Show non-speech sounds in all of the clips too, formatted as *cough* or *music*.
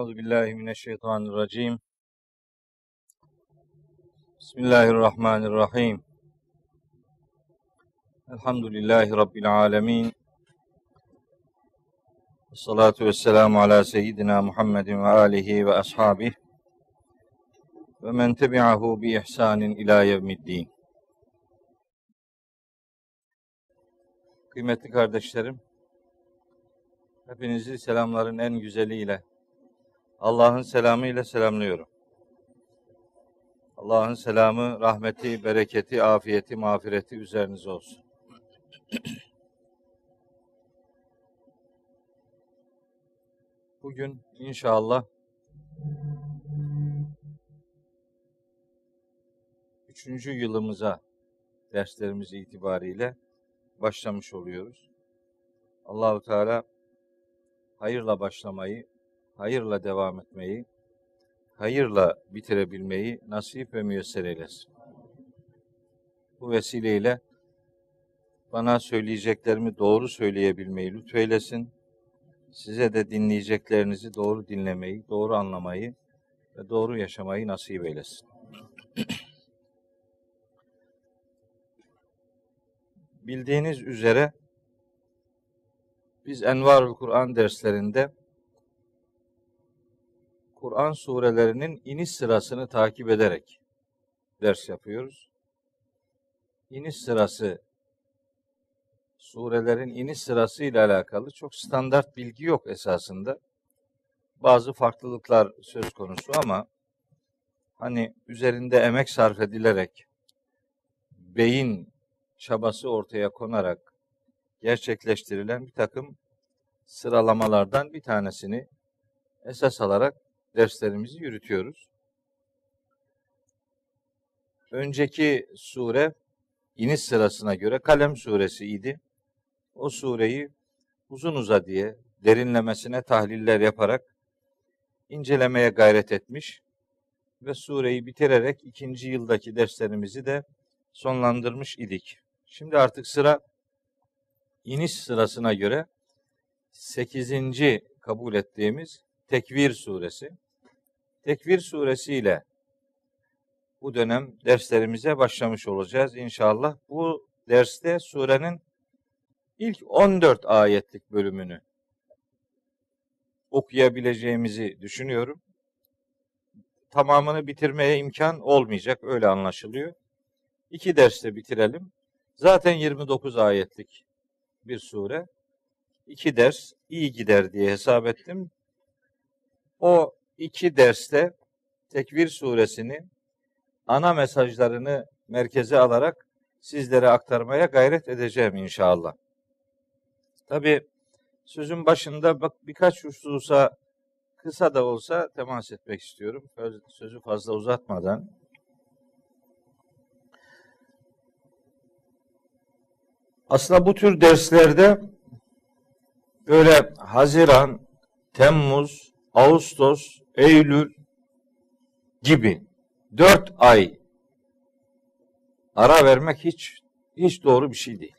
Euzu billahi mineşşeytanirracim. Bismillahirrahmanirrahim. Elhamdülillahi rabbil alamin. Salatu vesselamu ala seyyidina Muhammedin ve alihi ve ashabihi ve men tebi'ahu bi ihsanin ila yevmiddin. Kıymetli kardeşlerim, hepinizi selamların en güzeliyle Allah'ın selamı ile selamlıyorum. Allah'ın selamı, rahmeti, bereketi, afiyeti, mağfireti üzerinize olsun. Bugün inşallah üçüncü yılımıza derslerimiz itibariyle başlamış oluyoruz. Allahu Teala hayırla başlamayı, hayırla devam etmeyi, hayırla bitirebilmeyi nasip ve müyesser eylesin. Bu vesileyle bana söyleyeceklerimi doğru söyleyebilmeyi lütfeylesin. Size de dinleyeceklerinizi doğru dinlemeyi, doğru anlamayı ve doğru yaşamayı nasip eylesin. Bildiğiniz üzere biz Envarul Kur'an derslerinde Kur'an surelerinin iniş sırasını takip ederek ders yapıyoruz. İniş sırası surelerin iniş sırası ile alakalı çok standart bilgi yok esasında. Bazı farklılıklar söz konusu ama hani üzerinde emek sarf edilerek beyin çabası ortaya konarak gerçekleştirilen bir takım sıralamalardan bir tanesini esas alarak derslerimizi yürütüyoruz. Önceki sure iniş sırasına göre Kalem suresi idi. O sureyi uzun uza diye derinlemesine tahliller yaparak incelemeye gayret etmiş ve sureyi bitirerek ikinci yıldaki derslerimizi de sonlandırmış idik. Şimdi artık sıra iniş sırasına göre 8. kabul ettiğimiz Tekvir suresi. Tekvir suresi ile bu dönem derslerimize başlamış olacağız inşallah. Bu derste surenin ilk 14 ayetlik bölümünü okuyabileceğimizi düşünüyorum. Tamamını bitirmeye imkan olmayacak öyle anlaşılıyor. İki derste bitirelim. Zaten 29 ayetlik bir sure. İki ders iyi gider diye hesap ettim. O iki derste Tekvir suresini ana mesajlarını merkeze alarak sizlere aktarmaya gayret edeceğim inşallah. Tabi sözün başında bak birkaç hususa kısa da olsa temas etmek istiyorum. Sözü fazla uzatmadan. Aslında bu tür derslerde böyle Haziran, Temmuz, Ağustos, Eylül gibi dört ay ara vermek hiç hiç doğru bir şey değil.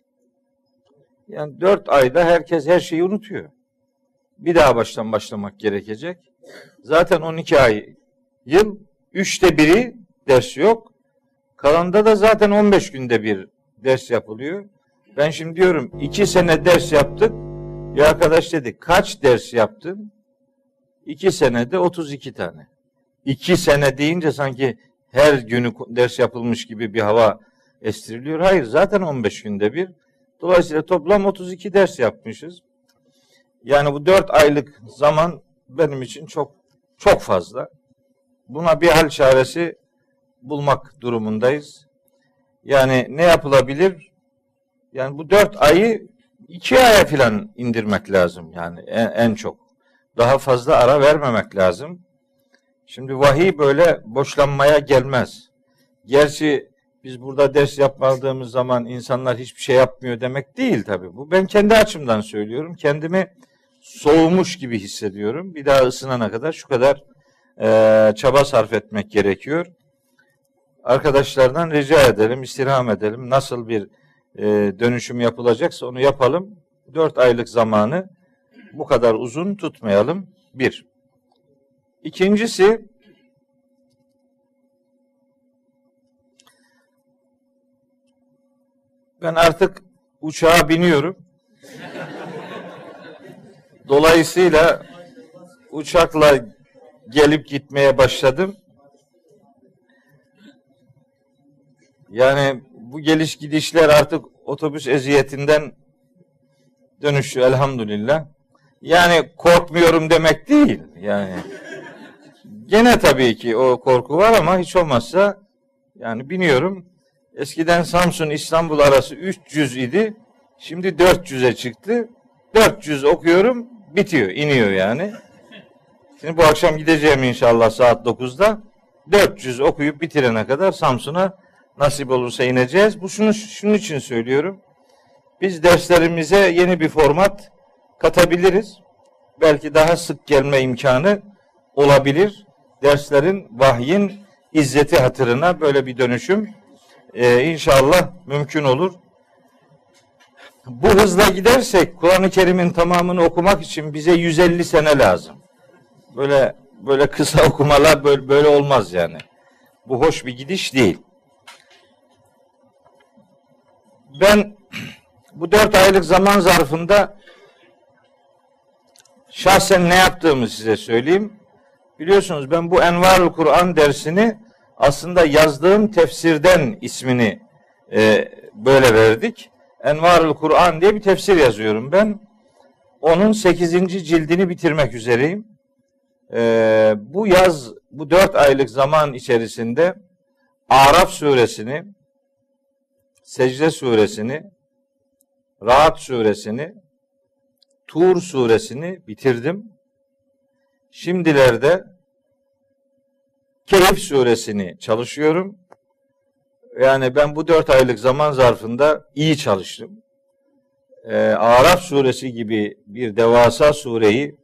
Yani dört ayda herkes her şeyi unutuyor. Bir daha baştan başlamak gerekecek. Zaten 12 ay yıl, üçte biri ders yok. Kalanda da zaten 15 günde bir ders yapılıyor. Ben şimdi diyorum iki sene ders yaptık. Bir arkadaş dedi kaç ders yaptın? İki senede 32 tane. İki sene deyince sanki her günü ders yapılmış gibi bir hava estiriliyor. Hayır zaten 15 günde bir. Dolayısıyla toplam 32 ders yapmışız. Yani bu 4 aylık zaman benim için çok çok fazla. Buna bir hal çaresi bulmak durumundayız. Yani ne yapılabilir? Yani bu 4 ayı 2 aya falan indirmek lazım yani en, en çok daha fazla ara vermemek lazım. Şimdi vahiy böyle boşlanmaya gelmez. Gerçi biz burada ders yapmadığımız zaman insanlar hiçbir şey yapmıyor demek değil tabii. Bu ben kendi açımdan söylüyorum. Kendimi soğumuş gibi hissediyorum. Bir daha ısınana kadar şu kadar e, çaba sarf etmek gerekiyor. Arkadaşlardan rica edelim, istirham edelim. Nasıl bir e, dönüşüm yapılacaksa onu yapalım. Dört aylık zamanı bu kadar uzun tutmayalım. Bir. İkincisi ben artık uçağa biniyorum. Dolayısıyla uçakla gelip gitmeye başladım. Yani bu geliş gidişler artık otobüs eziyetinden dönüşü elhamdülillah. Yani korkmuyorum demek değil. Yani gene tabii ki o korku var ama hiç olmazsa yani biniyorum. Eskiden Samsun İstanbul arası 300 idi. Şimdi 400'e çıktı. 400 okuyorum bitiyor, iniyor yani. Şimdi bu akşam gideceğim inşallah saat 9'da. 400 okuyup bitirene kadar Samsun'a nasip olursa ineceğiz. Bu şunu şunun için söylüyorum. Biz derslerimize yeni bir format katabiliriz. Belki daha sık gelme imkanı olabilir. Derslerin, vahyin izzeti hatırına böyle bir dönüşüm e, inşallah mümkün olur. Bu hızla gidersek Kur'an-ı Kerim'in tamamını okumak için bize 150 sene lazım. Böyle böyle kısa *laughs* okumalar böyle, böyle olmaz yani. Bu hoş bir gidiş değil. Ben bu dört aylık zaman zarfında şahsen ne yaptığımı size söyleyeyim. Biliyorsunuz ben bu Envarul Kur'an dersini aslında yazdığım tefsirden ismini e, böyle verdik. Envarul Kur'an diye bir tefsir yazıyorum ben. Onun 8. cildini bitirmek üzereyim. E, bu yaz, bu dört aylık zaman içerisinde Araf suresini, Secde suresini, Rahat suresini, Tur suresini bitirdim. Şimdilerde Kehf suresini çalışıyorum. Yani ben bu dört aylık zaman zarfında iyi çalıştım. Ee, Araf suresi gibi bir devasa sureyi,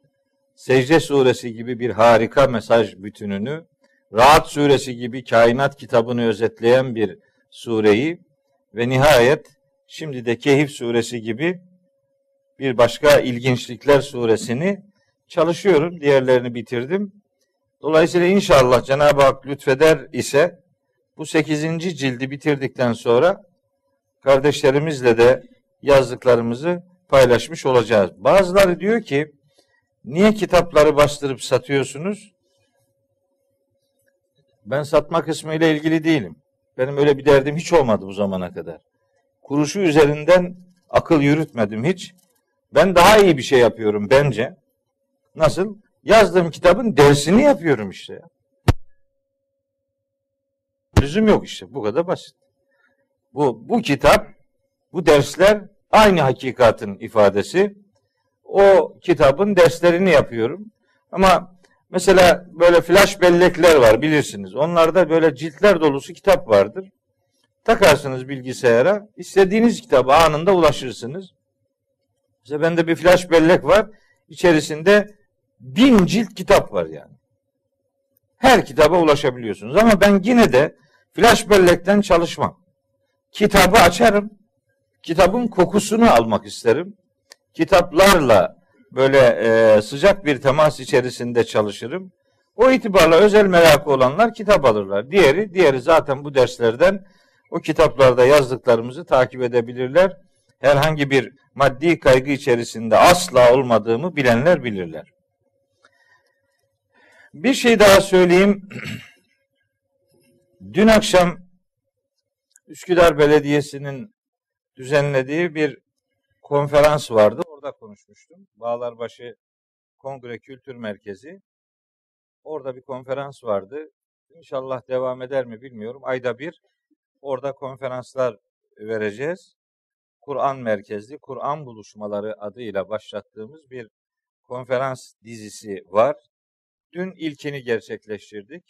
Secde suresi gibi bir harika mesaj bütününü, Rahat suresi gibi kainat kitabını özetleyen bir sureyi ve nihayet şimdi de Kehif suresi gibi bir başka ilginçlikler suresini çalışıyorum. Diğerlerini bitirdim. Dolayısıyla inşallah Cenab-ı Hak lütfeder ise bu 8. cildi bitirdikten sonra kardeşlerimizle de yazdıklarımızı paylaşmış olacağız. Bazıları diyor ki niye kitapları bastırıp satıyorsunuz? Ben satma kısmı ile ilgili değilim. Benim öyle bir derdim hiç olmadı bu zamana kadar. Kuruşu üzerinden akıl yürütmedim hiç. Ben daha iyi bir şey yapıyorum bence. Nasıl? Yazdığım kitabın dersini yapıyorum işte. Lüzum yok işte. Bu kadar basit. Bu, bu kitap, bu dersler aynı hakikatin ifadesi. O kitabın derslerini yapıyorum. Ama mesela böyle flash bellekler var bilirsiniz. Onlarda böyle ciltler dolusu kitap vardır. Takarsınız bilgisayara. istediğiniz kitabı anında ulaşırsınız. Mesela bende bir flash bellek var. İçerisinde bin cilt kitap var yani. Her kitaba ulaşabiliyorsunuz. Ama ben yine de flash bellekten çalışmam. Kitabı açarım. Kitabın kokusunu almak isterim. Kitaplarla böyle e, sıcak bir temas içerisinde çalışırım. O itibarla özel merakı olanlar kitap alırlar. Diğeri, diğeri zaten bu derslerden o kitaplarda yazdıklarımızı takip edebilirler. Herhangi bir maddi kaygı içerisinde asla olmadığımı bilenler bilirler. Bir şey daha söyleyeyim. *clears throat* Dün akşam Üsküdar Belediyesi'nin düzenlediği bir konferans vardı. Orada konuşmuştum. Bağlarbaşı Kongre Kültür Merkezi. Orada bir konferans vardı. İnşallah devam eder mi bilmiyorum. Ayda bir orada konferanslar vereceğiz. Kur'an merkezli Kur'an buluşmaları adıyla başlattığımız bir konferans dizisi var. Dün ilkini gerçekleştirdik.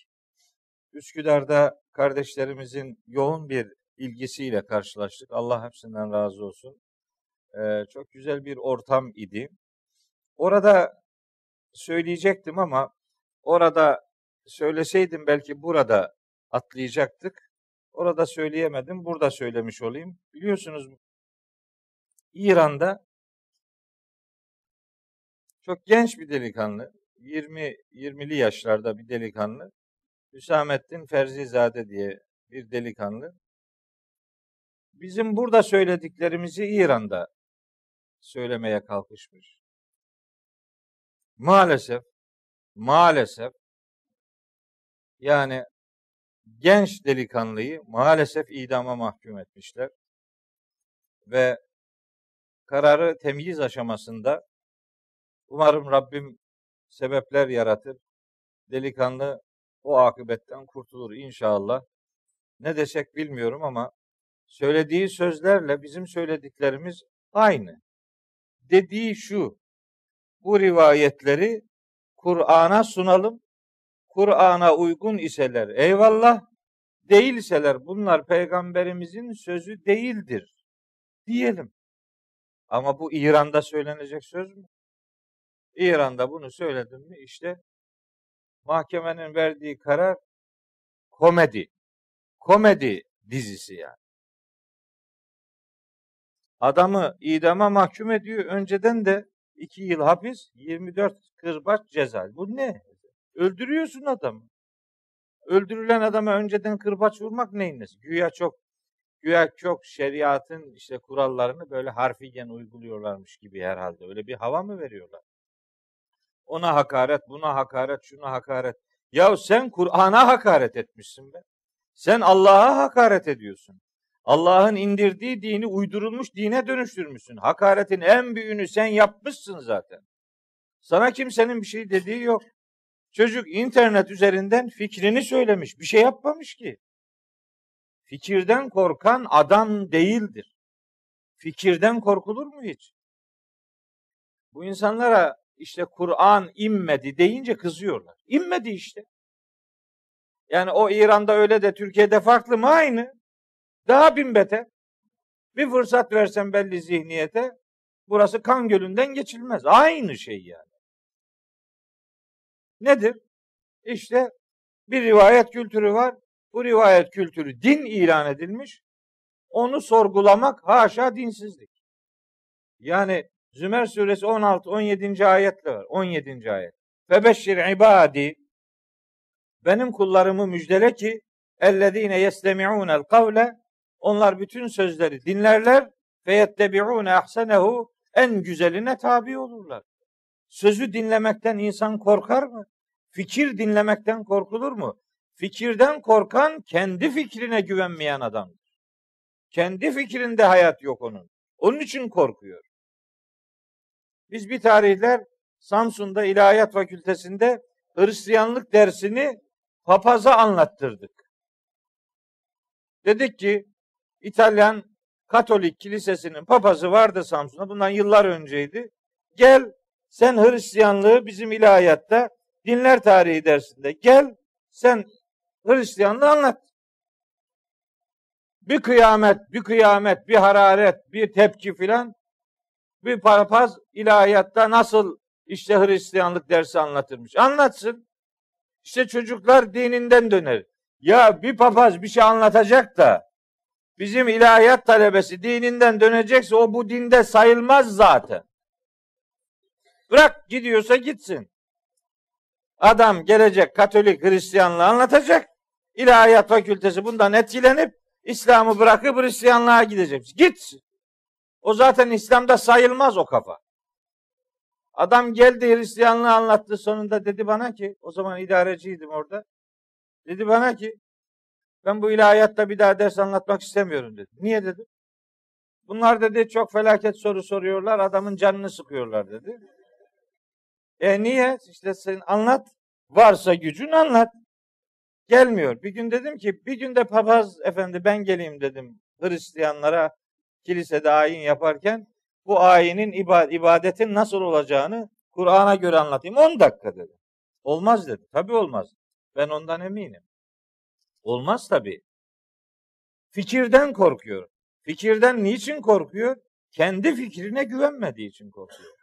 Üsküdar'da kardeşlerimizin yoğun bir ilgisiyle karşılaştık. Allah hepsinden razı olsun. Ee, çok güzel bir ortam idi. Orada söyleyecektim ama orada söyleseydim belki burada atlayacaktık. Orada söyleyemedim. Burada söylemiş olayım. Biliyorsunuz İran'da çok genç bir delikanlı 20 20'li yaşlarda bir delikanlı. Hüsamettin Ferzizade diye bir delikanlı. Bizim burada söylediklerimizi İran'da söylemeye kalkışmış. Maalesef maalesef yani genç delikanlıyı maalesef idama mahkum etmişler. Ve kararı temyiz aşamasında umarım Rabbim sebepler yaratır. Delikanlı o akıbetten kurtulur inşallah. Ne desek bilmiyorum ama söylediği sözlerle bizim söylediklerimiz aynı. Dediği şu, bu rivayetleri Kur'an'a sunalım. Kur'an'a uygun iseler eyvallah, değilseler bunlar peygamberimizin sözü değildir diyelim. Ama bu İran'da söylenecek söz mü? İran'da bunu söyledim mi işte mahkemenin verdiği karar komedi. Komedi dizisi yani. Adamı idama mahkum ediyor. Önceden de 2 yıl hapis, 24 kırbaç ceza. Bu ne? Öldürüyorsun adamı. Öldürülen adama önceden kırbaç vurmak neyin nesi? Güya çok güya çok şeriatın işte kurallarını böyle harfiyen uyguluyorlarmış gibi herhalde. Öyle bir hava mı veriyorlar? Ona hakaret, buna hakaret, şuna hakaret. Ya sen Kur'an'a hakaret etmişsin be. Sen Allah'a hakaret ediyorsun. Allah'ın indirdiği dini uydurulmuş dine dönüştürmüşsün. Hakaretin en büyüğünü sen yapmışsın zaten. Sana kimsenin bir şey dediği yok. Çocuk internet üzerinden fikrini söylemiş. Bir şey yapmamış ki. Fikirden korkan adam değildir. Fikirden korkulur mu hiç? Bu insanlara işte Kur'an inmedi deyince kızıyorlar. İnmedi işte. Yani o İran'da öyle de Türkiye'de farklı mı? Aynı. Daha bin beter. Bir fırsat versen belli zihniyete burası kan gölünden geçilmez. Aynı şey yani. Nedir? İşte bir rivayet kültürü var. Bu rivayet kültürü din ilan edilmiş. Onu sorgulamak haşa dinsizlik. Yani Zümer suresi 16 17. ayetle var. 17. ayet. Febeşşir ibadi benim kullarımı müjdele ki ellezine yestemi'unel kavle onlar bütün sözleri dinlerler ve yettebi'une ahsenehu en güzeline tabi olurlar. Sözü dinlemekten insan korkar mı? Fikir dinlemekten korkulur mu? Fikirden korkan kendi fikrine güvenmeyen adamdır. Kendi fikrinde hayat yok onun. Onun için korkuyor. Biz bir tarihler Samsun'da İlahiyat Fakültesinde Hristiyanlık dersini papaza anlattırdık. Dedik ki İtalyan Katolik Kilisesi'nin papazı vardı Samsun'da. Bundan yıllar önceydi. Gel sen Hristiyanlığı bizim ilahiyatta dinler tarihi dersinde gel sen Hristiyanlığı anlat. Bir kıyamet, bir kıyamet, bir hararet, bir tepki filan bir papaz ilahiyatta nasıl işte Hristiyanlık dersi anlatırmış. Anlatsın. İşte çocuklar dininden döner. Ya bir papaz bir şey anlatacak da bizim ilahiyat talebesi dininden dönecekse o bu dinde sayılmaz zaten. Bırak gidiyorsa gitsin. Adam gelecek Katolik Hristiyanlığı anlatacak. İlahiyat fakültesi bundan etkilenip İslam'ı bırakıp Hristiyanlığa gidecek. Git. O zaten İslam'da sayılmaz o kafa. Adam geldi Hristiyanlığı anlattı sonunda dedi bana ki o zaman idareciydim orada. Dedi bana ki ben bu ilahiyatta bir daha ders anlatmak istemiyorum dedi. Niye dedi? Bunlar dedi çok felaket soru soruyorlar adamın canını sıkıyorlar dedi. E niye? İşte sen anlat. Varsa gücün anlat. Gelmiyor. Bir gün dedim ki bir günde papaz efendi ben geleyim dedim Hristiyanlara kilisede ayin yaparken bu ayinin ibadetin nasıl olacağını Kur'an'a göre anlatayım. 10 dakika dedi. Olmaz dedi. Tabi olmaz. Ben ondan eminim. Olmaz tabi. Fikirden korkuyor. Fikirden niçin korkuyor? Kendi fikrine güvenmediği için korkuyor.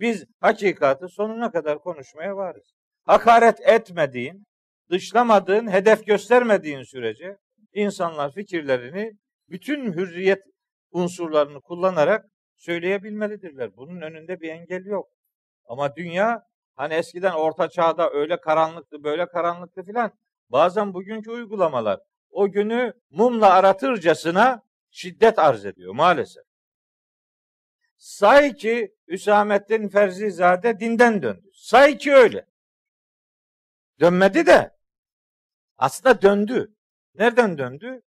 Biz hakikati sonuna kadar konuşmaya varız. Hakaret etmediğin, dışlamadığın, hedef göstermediğin sürece insanlar fikirlerini bütün hürriyet unsurlarını kullanarak söyleyebilmelidirler. Bunun önünde bir engel yok. Ama dünya Hani eskiden orta çağda öyle karanlıktı, böyle karanlıktı filan. Bazen bugünkü uygulamalar o günü mumla aratırcasına şiddet arz ediyor maalesef. Say ki Hüsamettin Ferzizade dinden döndü. Say ki öyle. Dönmedi de aslında döndü. Nereden döndü?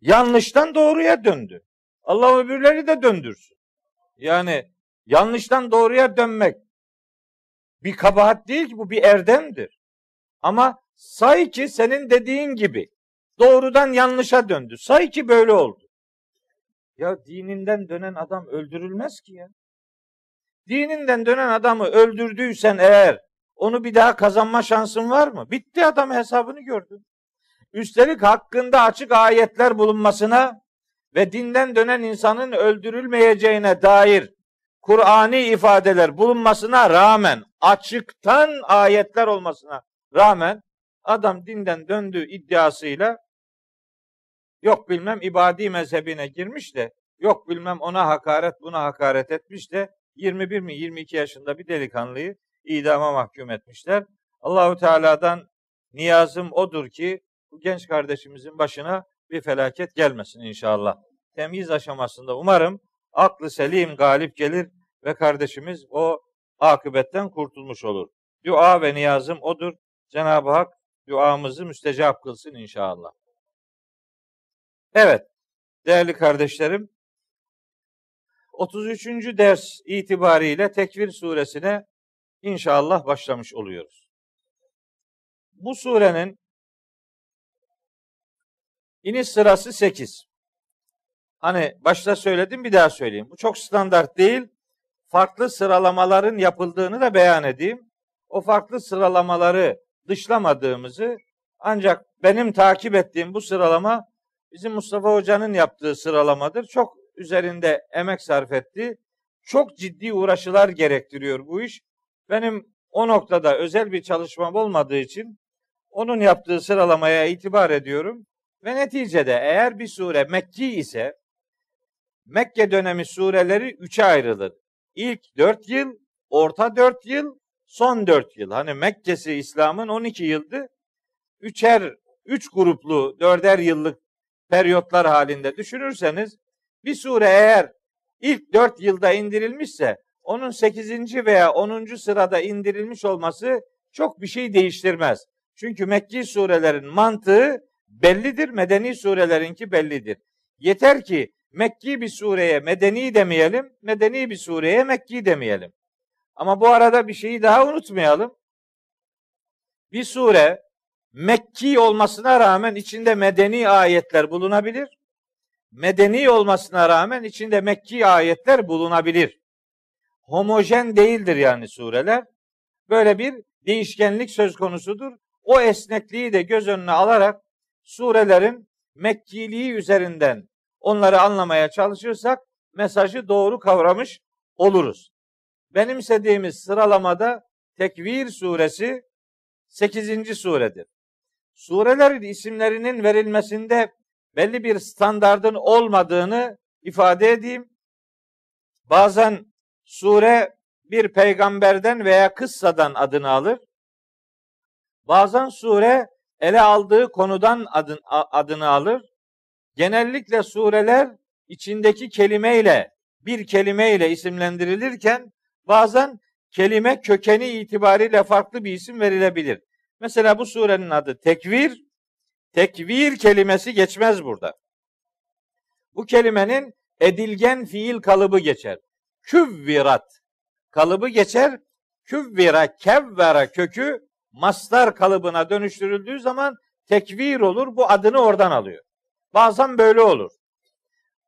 Yanlıştan doğruya döndü. Allah öbürleri de döndürsün. Yani yanlıştan doğruya dönmek bir kabahat değil ki bu bir erdemdir. Ama say ki senin dediğin gibi doğrudan yanlışa döndü. Say ki böyle oldu. Ya dininden dönen adam öldürülmez ki ya. Dininden dönen adamı öldürdüysen eğer onu bir daha kazanma şansın var mı? Bitti adam hesabını gördün. Üstelik hakkında açık ayetler bulunmasına ve dinden dönen insanın öldürülmeyeceğine dair Kur'ani ifadeler bulunmasına rağmen açıktan ayetler olmasına rağmen adam dinden döndüğü iddiasıyla yok bilmem ibadi mezhebine girmiş de yok bilmem ona hakaret buna hakaret etmiş de 21 mi 22 yaşında bir delikanlıyı idama mahkum etmişler. Allahu Teala'dan niyazım odur ki bu genç kardeşimizin başına bir felaket gelmesin inşallah. Temyiz aşamasında umarım aklı selim galip gelir ve kardeşimiz o akıbetten kurtulmuş olur. Dua ve niyazım odur. Cenab-ı Hak duamızı müstecap kılsın inşallah. Evet, değerli kardeşlerim, 33. ders itibariyle Tekvir suresine inşallah başlamış oluyoruz. Bu surenin iniş sırası 8. Hani başta söyledim bir daha söyleyeyim. Bu çok standart değil. Farklı sıralamaların yapıldığını da beyan edeyim. O farklı sıralamaları dışlamadığımızı ancak benim takip ettiğim bu sıralama bizim Mustafa Hoca'nın yaptığı sıralamadır. Çok üzerinde emek sarf etti. Çok ciddi uğraşılar gerektiriyor bu iş. Benim o noktada özel bir çalışmam olmadığı için onun yaptığı sıralamaya itibar ediyorum. Ve neticede eğer bir sure Mekki ise Mekke dönemi sureleri üçe ayrılır. İlk dört yıl, orta dört yıl, son dört yıl. Hani Mekke'si İslam'ın 12 yıldı. Üçer, üç gruplu, dörder yıllık periyotlar halinde düşünürseniz bir sure eğer ilk dört yılda indirilmişse onun sekizinci veya onuncu sırada indirilmiş olması çok bir şey değiştirmez. Çünkü Mekki surelerin mantığı bellidir, medeni surelerinki bellidir. Yeter ki Mekki bir sureye medeni demeyelim, medeni bir sureye Mekki demeyelim. Ama bu arada bir şeyi daha unutmayalım. Bir sure Mekki olmasına rağmen içinde medeni ayetler bulunabilir. Medeni olmasına rağmen içinde Mekki ayetler bulunabilir. Homojen değildir yani sureler. Böyle bir değişkenlik söz konusudur. O esnekliği de göz önüne alarak surelerin Mekkiliği üzerinden onları anlamaya çalışırsak mesajı doğru kavramış oluruz. Benim istediğimiz sıralamada Tekvir suresi 8. suredir. Surelerin isimlerinin verilmesinde belli bir standardın olmadığını ifade edeyim. Bazen sure bir peygamberden veya kıssadan adını alır. Bazen sure ele aldığı konudan adın, adını alır. Genellikle sureler içindeki kelimeyle bir kelimeyle isimlendirilirken bazen kelime kökeni itibariyle farklı bir isim verilebilir. Mesela bu surenin adı tekvir. Tekvir kelimesi geçmez burada. Bu kelimenin edilgen fiil kalıbı geçer. Küvvirat kalıbı geçer. Küvvira, kevvera kökü mastar kalıbına dönüştürüldüğü zaman tekvir olur. Bu adını oradan alıyor. Bazen böyle olur.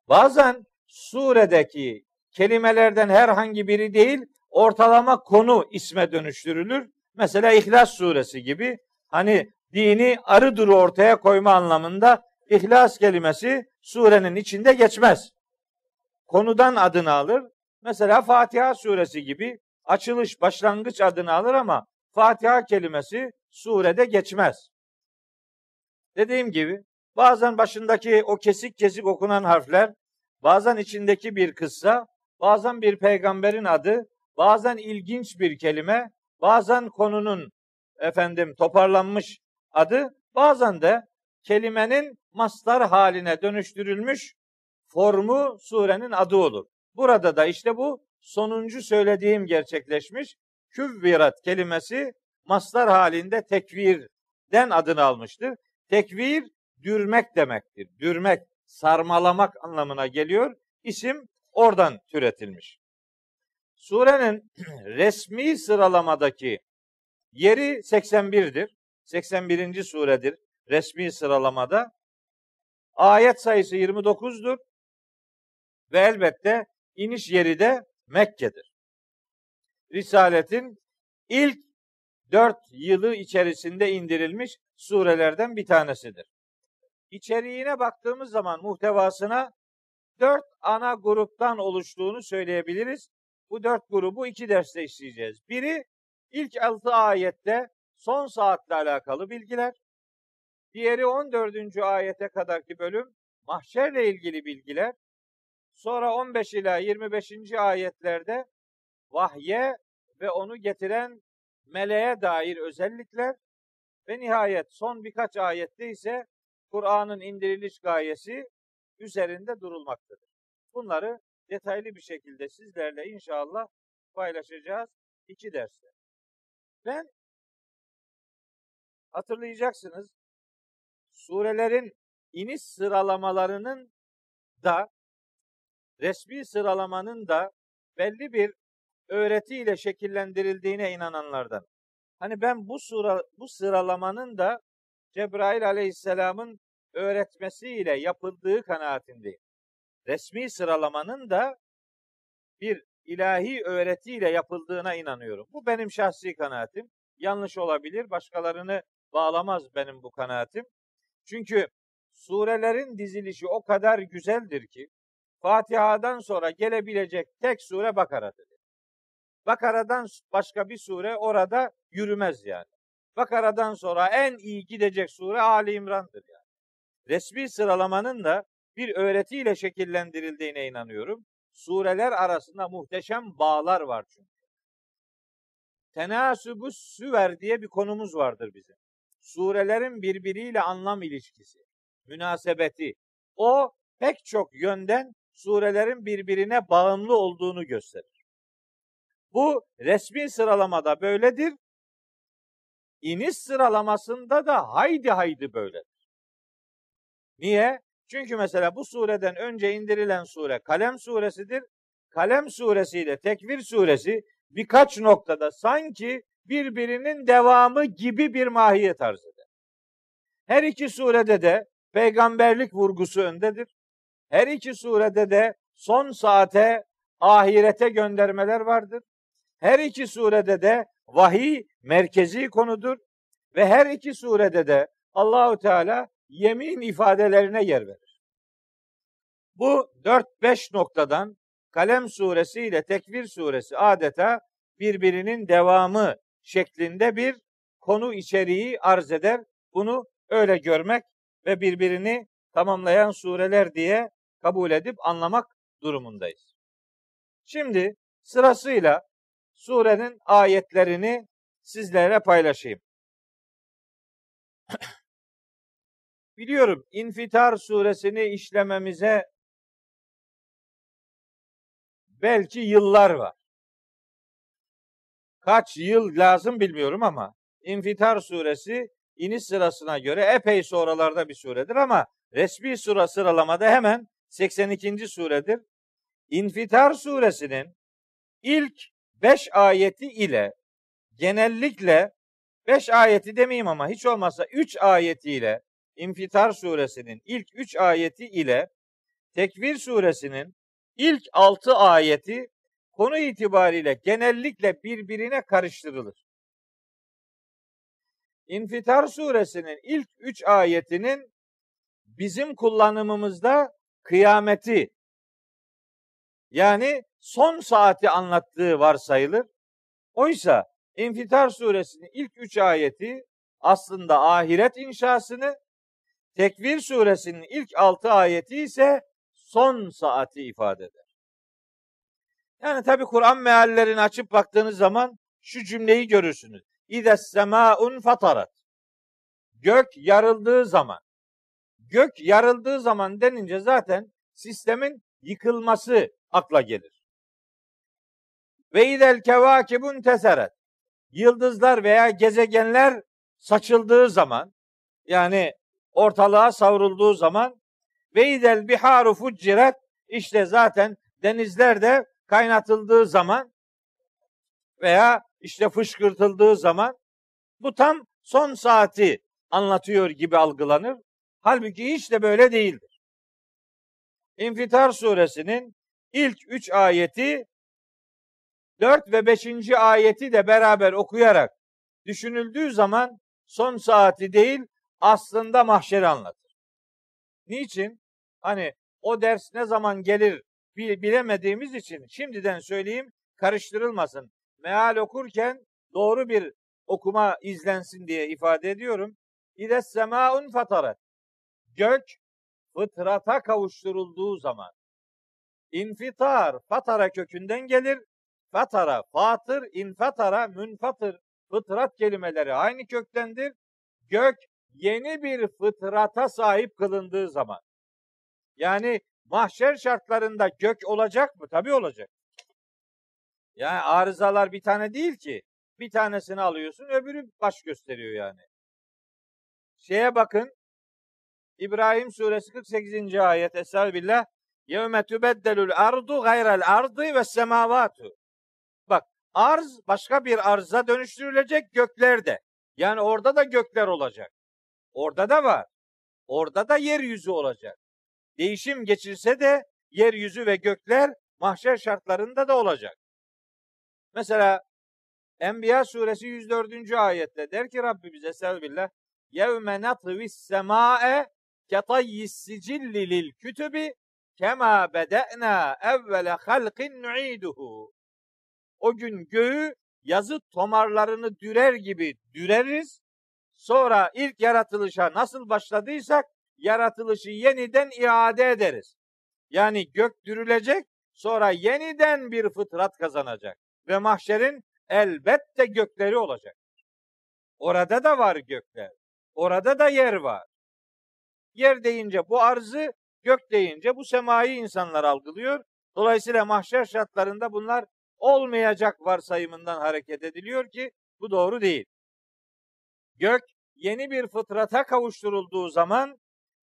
Bazen suredeki kelimelerden herhangi biri değil, ortalama konu isme dönüştürülür. Mesela İhlas suresi gibi hani dini arı duru ortaya koyma anlamında İhlas kelimesi surenin içinde geçmez. Konudan adını alır. Mesela Fatiha suresi gibi açılış, başlangıç adını alır ama Fatiha kelimesi surede geçmez. Dediğim gibi bazen başındaki o kesik kesik okunan harfler, bazen içindeki bir kıssa, bazen bir peygamberin adı, bazen ilginç bir kelime, bazen konunun efendim toparlanmış adı, bazen de kelimenin mastar haline dönüştürülmüş formu surenin adı olur. Burada da işte bu sonuncu söylediğim gerçekleşmiş. Küvvirat kelimesi mastar halinde tekvirden adını almıştır. Tekvir dürmek demektir. Dürmek, sarmalamak anlamına geliyor. İsim oradan türetilmiş. Surenin *clears throat* resmi sıralamadaki yeri 81'dir. 81. suredir resmi sıralamada. Ayet sayısı 29'dur. Ve elbette iniş yeri de Mekke'dir. Risaletin ilk dört yılı içerisinde indirilmiş surelerden bir tanesidir. İçeriğine baktığımız zaman muhtevasına dört ana gruptan oluştuğunu söyleyebiliriz. Bu dört grubu iki derste işleyeceğiz. Biri ilk altı ayette son saatle alakalı bilgiler. Diğeri 14. ayete kadarki bölüm mahşerle ilgili bilgiler. Sonra 15 ila 25. ayetlerde vahye ve onu getiren meleğe dair özellikler ve nihayet son birkaç ayette ise Kur'an'ın indiriliş gayesi üzerinde durulmaktadır. Bunları detaylı bir şekilde sizlerle inşallah paylaşacağız iki derste. Ben hatırlayacaksınız surelerin iniş sıralamalarının da resmi sıralamanın da belli bir öğretiyle şekillendirildiğine inananlardan. Hani ben bu sura, bu sıralamanın da Cebrail Aleyhisselam'ın öğretmesiyle yapıldığı kanaatindeyim. Resmi sıralamanın da bir ilahi öğretiyle yapıldığına inanıyorum. Bu benim şahsi kanaatim. Yanlış olabilir, başkalarını bağlamaz benim bu kanaatim. Çünkü surelerin dizilişi o kadar güzeldir ki Fatiha'dan sonra gelebilecek tek sure Bakara'dır. Bakara'dan başka bir sure orada yürümez yani. Bakara'dan sonra en iyi gidecek sure Ali İmran'dır yani. Resmi sıralamanın da bir öğretiyle şekillendirildiğine inanıyorum. Sureler arasında muhteşem bağlar var çünkü. Tenasübü süver diye bir konumuz vardır bizim. Surelerin birbiriyle anlam ilişkisi, münasebeti. O pek çok yönden surelerin birbirine bağımlı olduğunu gösterir. Bu resmi sıralamada böyledir. İniş sıralamasında da haydi haydi böyledir. Niye? Çünkü mesela bu sureden önce indirilen sure Kalem suresidir. Kalem suresiyle Tekvir suresi birkaç noktada sanki birbirinin devamı gibi bir mahiyet arz eder. Her iki surede de peygamberlik vurgusu öndedir. Her iki surede de son saate, ahirete göndermeler vardır. Her iki surede de vahiy merkezi konudur ve her iki surede de Allahu Teala yemin ifadelerine yer verir. Bu 4-5 noktadan Kalem suresi ile Tekvir suresi adeta birbirinin devamı şeklinde bir konu içeriği arz eder. Bunu öyle görmek ve birbirini tamamlayan sureler diye kabul edip anlamak durumundayız. Şimdi sırasıyla surenin ayetlerini sizlere paylaşayım. *clears throat* Biliyorum İnfitar suresini işlememize belki yıllar var. Kaç yıl lazım bilmiyorum ama İnfitar suresi iniş sırasına göre epey sonralarda bir suredir ama resmi sura sıralamada hemen 82. suredir. İnfitar suresinin ilk 5 ayeti ile genellikle 5 ayeti demeyeyim ama hiç olmazsa 3 ayetiyle İnfitar suresinin ilk 3 ayeti ile Tekvir suresinin ilk 6 ayeti konu itibariyle genellikle birbirine karıştırılır. İnfitar suresinin ilk 3 ayetinin bizim kullanımımızda kıyameti yani son saati anlattığı varsayılır. Oysa İnfitar suresinin ilk üç ayeti aslında ahiret inşasını, Tekvir suresinin ilk altı ayeti ise son saati ifade eder. Yani tabi Kur'an meallerini açıp baktığınız zaman şu cümleyi görürsünüz. İdes semaun fatarat. Gök yarıldığı zaman. Gök yarıldığı zaman denince zaten sistemin yıkılması akla gelir. Ve idel kevakibun teseret. Yıldızlar veya gezegenler saçıldığı zaman yani ortalığa savrulduğu zaman ve idel biharu fucciret işte zaten denizler de kaynatıldığı zaman veya işte fışkırtıldığı zaman bu tam son saati anlatıyor gibi algılanır. Halbuki hiç de böyle değildir. İnfitar suresinin ilk üç ayeti 4 ve 5. ayeti de beraber okuyarak düşünüldüğü zaman son saati değil aslında mahşeri anlatır. Niçin? Hani o ders ne zaman gelir bilemediğimiz için şimdiden söyleyeyim karıştırılmasın. Meal okurken doğru bir okuma izlensin diye ifade ediyorum. İdes semaun fataret. Gök fıtrata kavuşturulduğu zaman. İnfitar fatara kökünden gelir. Fatara, fatır, infatara, münfatır fıtrat kelimeleri aynı köktendir. Gök yeni bir fıtrata sahip kılındığı zaman. Yani mahşer şartlarında gök olacak mı? Tabii olacak. Yani arızalar bir tane değil ki. Bir tanesini alıyorsun, öbürü baş gösteriyor yani. Şeye bakın. İbrahim suresi 48. ayet. Estağfirullah. Yevme tübeddelül ardu gayrel ardı ve semavatu. Bak arz başka bir arza dönüştürülecek göklerde. Yani orada da gökler olacak. Orada da var. Orada da yeryüzü olacak. Değişim geçirse de yeryüzü ve gökler mahşer şartlarında da olacak. Mesela Enbiya suresi 104. ayette der ki Rabbimiz Estağfirullah yevme natvis sema'e sicilli lil kütübi kema bede'na evvele halkin nu'iduhu. O gün göğü yazı tomarlarını dürer gibi düreriz. Sonra ilk yaratılışa nasıl başladıysak yaratılışı yeniden iade ederiz. Yani gök dürülecek, sonra yeniden bir fıtrat kazanacak ve mahşerin elbette gökleri olacak. Orada da var gökler. Orada da yer var. Yer deyince bu arzı, gök deyince bu semayı insanlar algılıyor. Dolayısıyla mahşer şartlarında bunlar olmayacak varsayımından hareket ediliyor ki bu doğru değil. Gök yeni bir fıtrata kavuşturulduğu zaman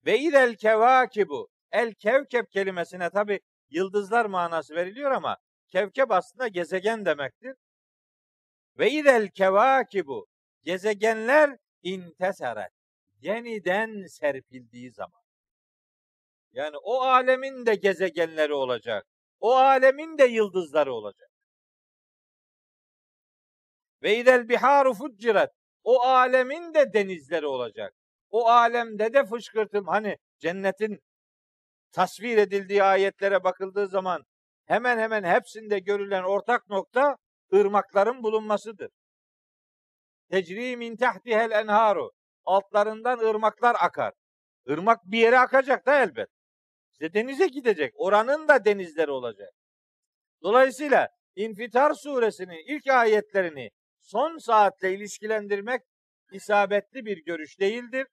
ve idel kevakibu el kevkep kelimesine tabi yıldızlar manası veriliyor ama kevkep aslında gezegen demektir. Ve idel kevakibu gezegenler inteseret yeniden serpildiği zaman. Yani o alemin de gezegenleri olacak. O alemin de yıldızları olacak. Ve idel biharu fucciret. O alemin de denizleri olacak. O alemde de fışkırtım. Hani cennetin tasvir edildiği ayetlere bakıldığı zaman hemen hemen hepsinde görülen ortak nokta ırmakların bulunmasıdır. Tecri min tahtihel enharu. Altlarından ırmaklar akar. Irmak bir yere akacak da elbet. İşte denize gidecek. Oranın da denizleri olacak. Dolayısıyla İnfitar suresinin ilk ayetlerini son saatle ilişkilendirmek isabetli bir görüş değildir.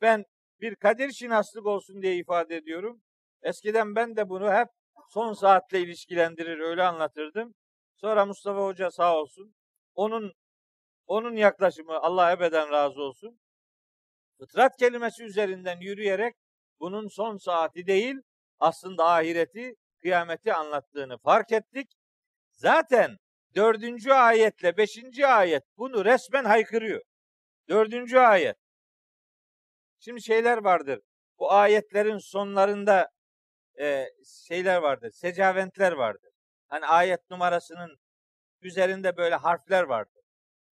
Ben bir kadir şinaslık olsun diye ifade ediyorum. Eskiden ben de bunu hep son saatle ilişkilendirir öyle anlatırdım. Sonra Mustafa Hoca sağ olsun. Onun onun yaklaşımı Allah ebeden razı olsun. Fıtrat kelimesi üzerinden yürüyerek bunun son saati değil aslında ahireti, kıyameti anlattığını fark ettik. Zaten dördüncü ayetle beşinci ayet bunu resmen haykırıyor. Dördüncü ayet. Şimdi şeyler vardır. Bu ayetlerin sonlarında e, şeyler vardır. Secaventler vardır. Hani ayet numarasının üzerinde böyle harfler vardır.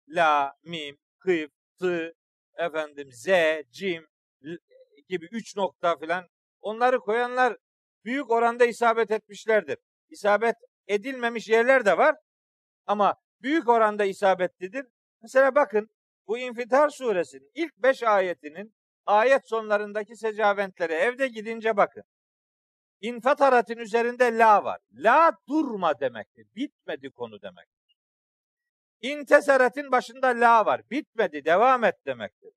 La, mim, kıf, tı, efendim, z, cim gibi üç nokta filan. Onları koyanlar büyük oranda isabet etmişlerdir. İsabet edilmemiş yerler de var ama büyük oranda isabetlidir. Mesela bakın bu İnfitar suresinin ilk beş ayetinin ayet sonlarındaki secaventlere evde gidince bakın. İnfataratın üzerinde la var. La durma demektir. Bitmedi konu demektir. İnteseretin başında la var. Bitmedi, devam et demektir.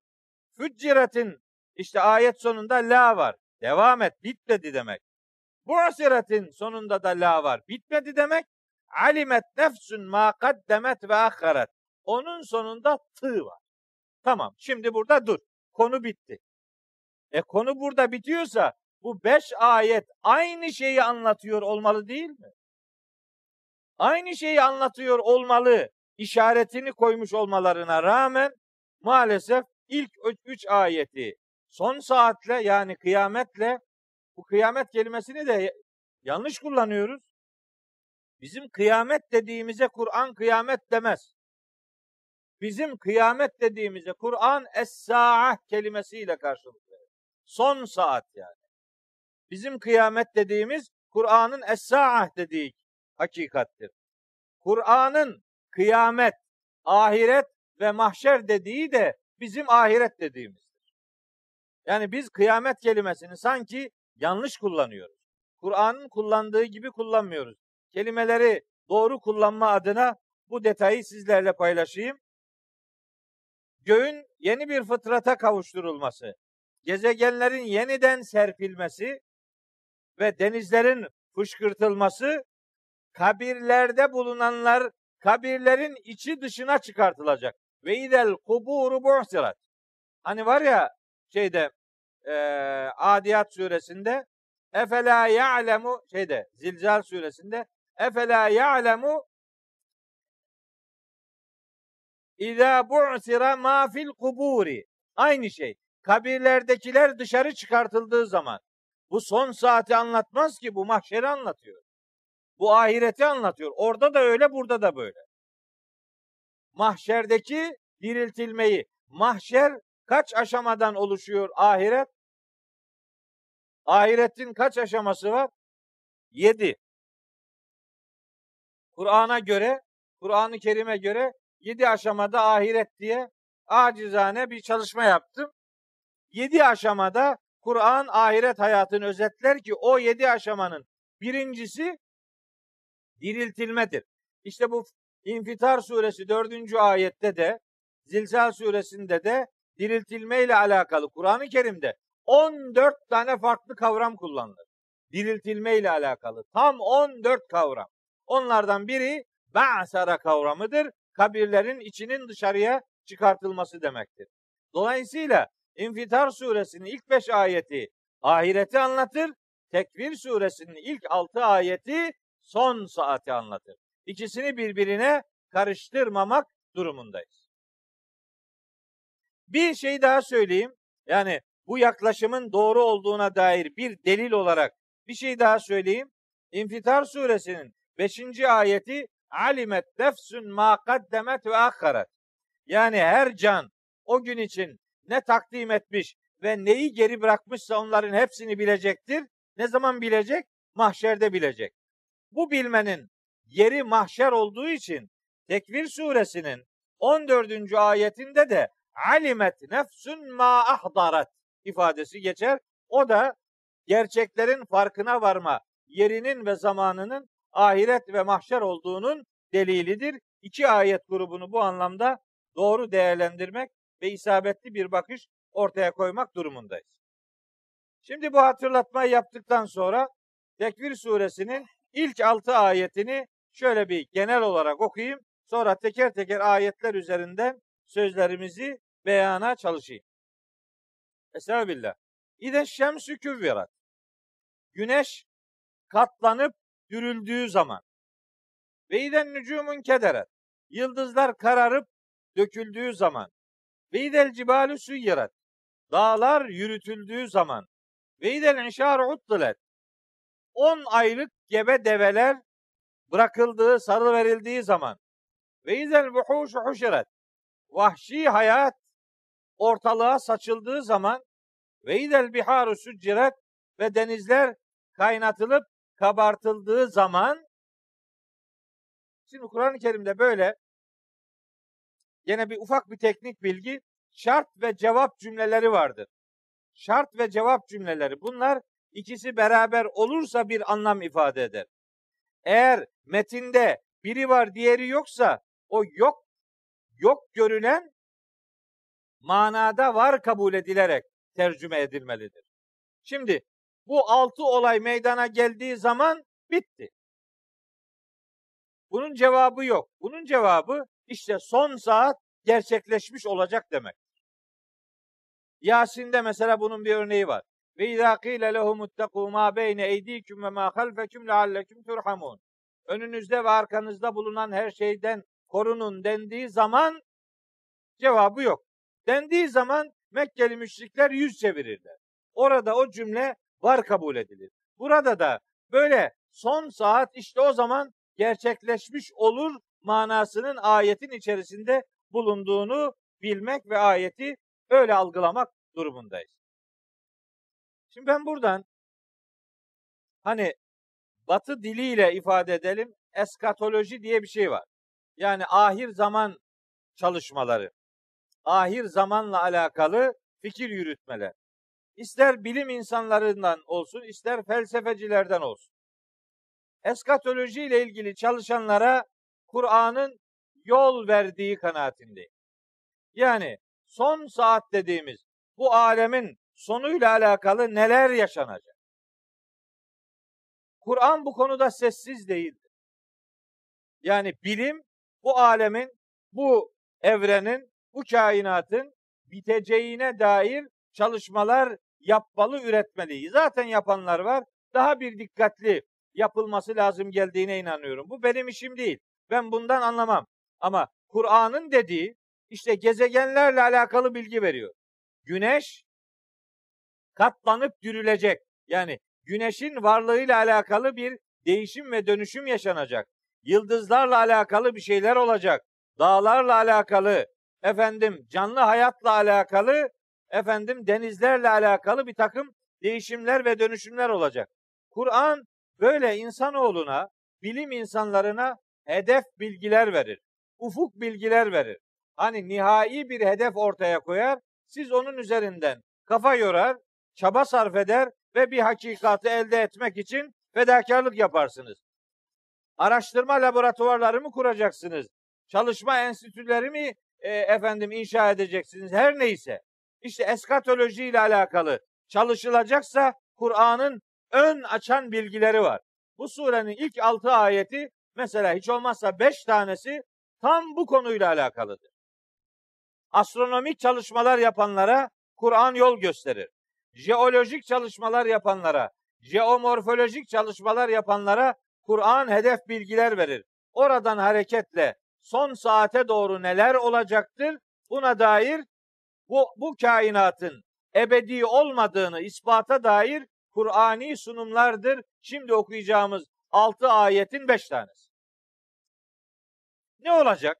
Fücciretin işte ayet sonunda la var. Devam et, bitmedi demek. Bu'siretin sonunda da la var. Bitmedi demek. Alimet nefsün ma kaddemet ve akharet. Onun sonunda tı var. Tamam, şimdi burada dur. Konu bitti. E konu burada bitiyorsa bu beş ayet aynı şeyi anlatıyor olmalı değil mi? Aynı şeyi anlatıyor olmalı işaretini koymuş olmalarına rağmen maalesef ilk üç ayeti son saatle yani kıyametle bu kıyamet kelimesini de yanlış kullanıyoruz. Bizim kıyamet dediğimize Kur'an kıyamet demez. Bizim kıyamet dediğimize Kur'an es-sa'ah kelimesiyle karşılık verir. Son saat yani. Bizim kıyamet dediğimiz Kur'an'ın es-sa'ah dediği hakikattir. Kur'an'ın kıyamet, ahiret ve mahşer dediği de bizim ahiret dediğimizdir. Yani biz kıyamet kelimesini sanki yanlış kullanıyoruz. Kur'an'ın kullandığı gibi kullanmıyoruz. Kelimeleri doğru kullanma adına bu detayı sizlerle paylaşayım. Göğün yeni bir fıtrata kavuşturulması, gezegenlerin yeniden serpilmesi ve denizlerin fışkırtılması, kabirlerde bulunanlar kabirlerin içi dışına çıkartılacak. Ve idel kuburu bu'sirat. Hani var ya şeyde e, Adiyat suresinde efela ya'lemu şeyde Zilzal suresinde efela ya'lemu İza bu'sira ma fil kuburi. Aynı şey. Kabirlerdekiler dışarı çıkartıldığı zaman. Bu son saati anlatmaz ki bu mahşeri anlatıyor. Bu ahireti anlatıyor. Orada da öyle, burada da böyle. Mahşerdeki diriltilmeyi. Mahşer kaç aşamadan oluşuyor ahiret? Ahiretin kaç aşaması var? Yedi. Kur'an'a göre, Kur'an-ı Kerim'e göre yedi aşamada ahiret diye acizane bir çalışma yaptım. Yedi aşamada Kur'an ahiret hayatını özetler ki o yedi aşamanın birincisi diriltilmedir. İşte bu İnfitar suresi dördüncü ayette de Zilzal suresinde de diriltilme ile alakalı Kur'an-ı Kerim'de 14 tane farklı kavram kullanılır. Diriltilme ile alakalı. Tam 14 kavram. Onlardan biri ba'sara kavramıdır. Kabirlerin içinin dışarıya çıkartılması demektir. Dolayısıyla İnfitar suresinin ilk beş ayeti ahireti anlatır. Tekvir suresinin ilk altı ayeti son saati anlatır. İkisini birbirine karıştırmamak durumundayız. Bir şey daha söyleyeyim. Yani bu yaklaşımın doğru olduğuna dair bir delil olarak bir şey daha söyleyeyim. İnfitar suresinin 5. ayeti alimet nefsün ma kaddemet ve akharet. Yani her can o gün için ne takdim etmiş ve neyi geri bırakmışsa onların hepsini bilecektir. Ne zaman bilecek? Mahşerde bilecek. Bu bilmenin yeri mahşer olduğu için Tekvir suresinin 14. ayetinde de alimet nefsün ma ahdarat ifadesi geçer. O da gerçeklerin farkına varma yerinin ve zamanının ahiret ve mahşer olduğunun delilidir. İki ayet grubunu bu anlamda doğru değerlendirmek ve isabetli bir bakış ortaya koymak durumundayız. Şimdi bu hatırlatmayı yaptıktan sonra Tekvir suresinin ilk altı ayetini şöyle bir genel olarak okuyayım. Sonra teker teker ayetler üzerinden sözlerimizi beyana çalışayım. Estağfirullah. İde şemsü küvvirat. Güneş katlanıp dürüldüğü zaman. Ve iden nücumun kederet. Yıldızlar kararıp döküldüğü zaman. Ve idel cibalü süyyirat. Dağlar yürütüldüğü zaman. Ve idel inşar uttilet. On aylık gebe develer bırakıldığı, sarı verildiği zaman. Ve izel buhuşu huşiret. Vahşi hayat ortalığa saçıldığı zaman ve izel biharu sücciret ve denizler kaynatılıp kabartıldığı zaman şimdi Kur'an-ı Kerim'de böyle yine bir ufak bir teknik bilgi şart ve cevap cümleleri vardır. Şart ve cevap cümleleri. Bunlar ikisi beraber olursa bir anlam ifade eder. Eğer metinde biri var diğeri yoksa o yok yok görülen manada var kabul edilerek tercüme edilmelidir. Şimdi bu altı olay meydana geldiği zaman bitti. Bunun cevabı yok. Bunun cevabı işte son saat gerçekleşmiş olacak demek. Yasin'de mesela bunun bir örneği var. Ve izâ qîle lehumuttekû mâ beyne eydîküm ve mâ halfeküm lealleküm turhamun. Önünüzde ve arkanızda bulunan her şeyden korunun dendiği zaman cevabı yok. Dendiği zaman Mekkeli müşrikler yüz çevirirler. Orada o cümle var kabul edilir. Burada da böyle son saat işte o zaman gerçekleşmiş olur manasının ayetin içerisinde bulunduğunu bilmek ve ayeti öyle algılamak durumundayız. Şimdi ben buradan hani batı diliyle ifade edelim eskatoloji diye bir şey var. Yani ahir zaman çalışmaları, ahir zamanla alakalı fikir yürütmeler. İster bilim insanlarından olsun, ister felsefecilerden olsun. Eskatoloji ile ilgili çalışanlara Kur'an'ın yol verdiği kanaatindeyim. Yani son saat dediğimiz bu alemin sonuyla alakalı neler yaşanacak? Kur'an bu konuda sessiz değildir. Yani bilim bu alemin, bu evrenin, bu kainatın biteceğine dair çalışmalar yapmalı, üretmeli. Zaten yapanlar var. Daha bir dikkatli yapılması lazım geldiğine inanıyorum. Bu benim işim değil. Ben bundan anlamam. Ama Kur'an'ın dediği işte gezegenlerle alakalı bilgi veriyor. Güneş katlanıp dürülecek. Yani güneşin varlığıyla alakalı bir değişim ve dönüşüm yaşanacak. Yıldızlarla alakalı bir şeyler olacak. Dağlarla alakalı, efendim canlı hayatla alakalı, efendim denizlerle alakalı bir takım değişimler ve dönüşümler olacak. Kur'an böyle insanoğluna, bilim insanlarına hedef bilgiler verir. Ufuk bilgiler verir. Hani nihai bir hedef ortaya koyar, siz onun üzerinden kafa yorar, çaba sarf eder ve bir hakikati elde etmek için fedakarlık yaparsınız. Araştırma laboratuvarları mı kuracaksınız? Çalışma enstitüleri mi e, efendim inşa edeceksiniz? Her neyse. İşte eskatoloji ile alakalı çalışılacaksa Kur'an'ın ön açan bilgileri var. Bu surenin ilk altı ayeti mesela hiç olmazsa beş tanesi tam bu konuyla alakalıdır. Astronomik çalışmalar yapanlara Kur'an yol gösterir. Jeolojik çalışmalar yapanlara, jeomorfolojik çalışmalar yapanlara Kur'an hedef bilgiler verir. Oradan hareketle son saate doğru neler olacaktır? Buna dair bu, bu kainatın ebedi olmadığını ispata dair Kur'ani sunumlardır. Şimdi okuyacağımız altı ayetin beş tanesi. Ne olacak?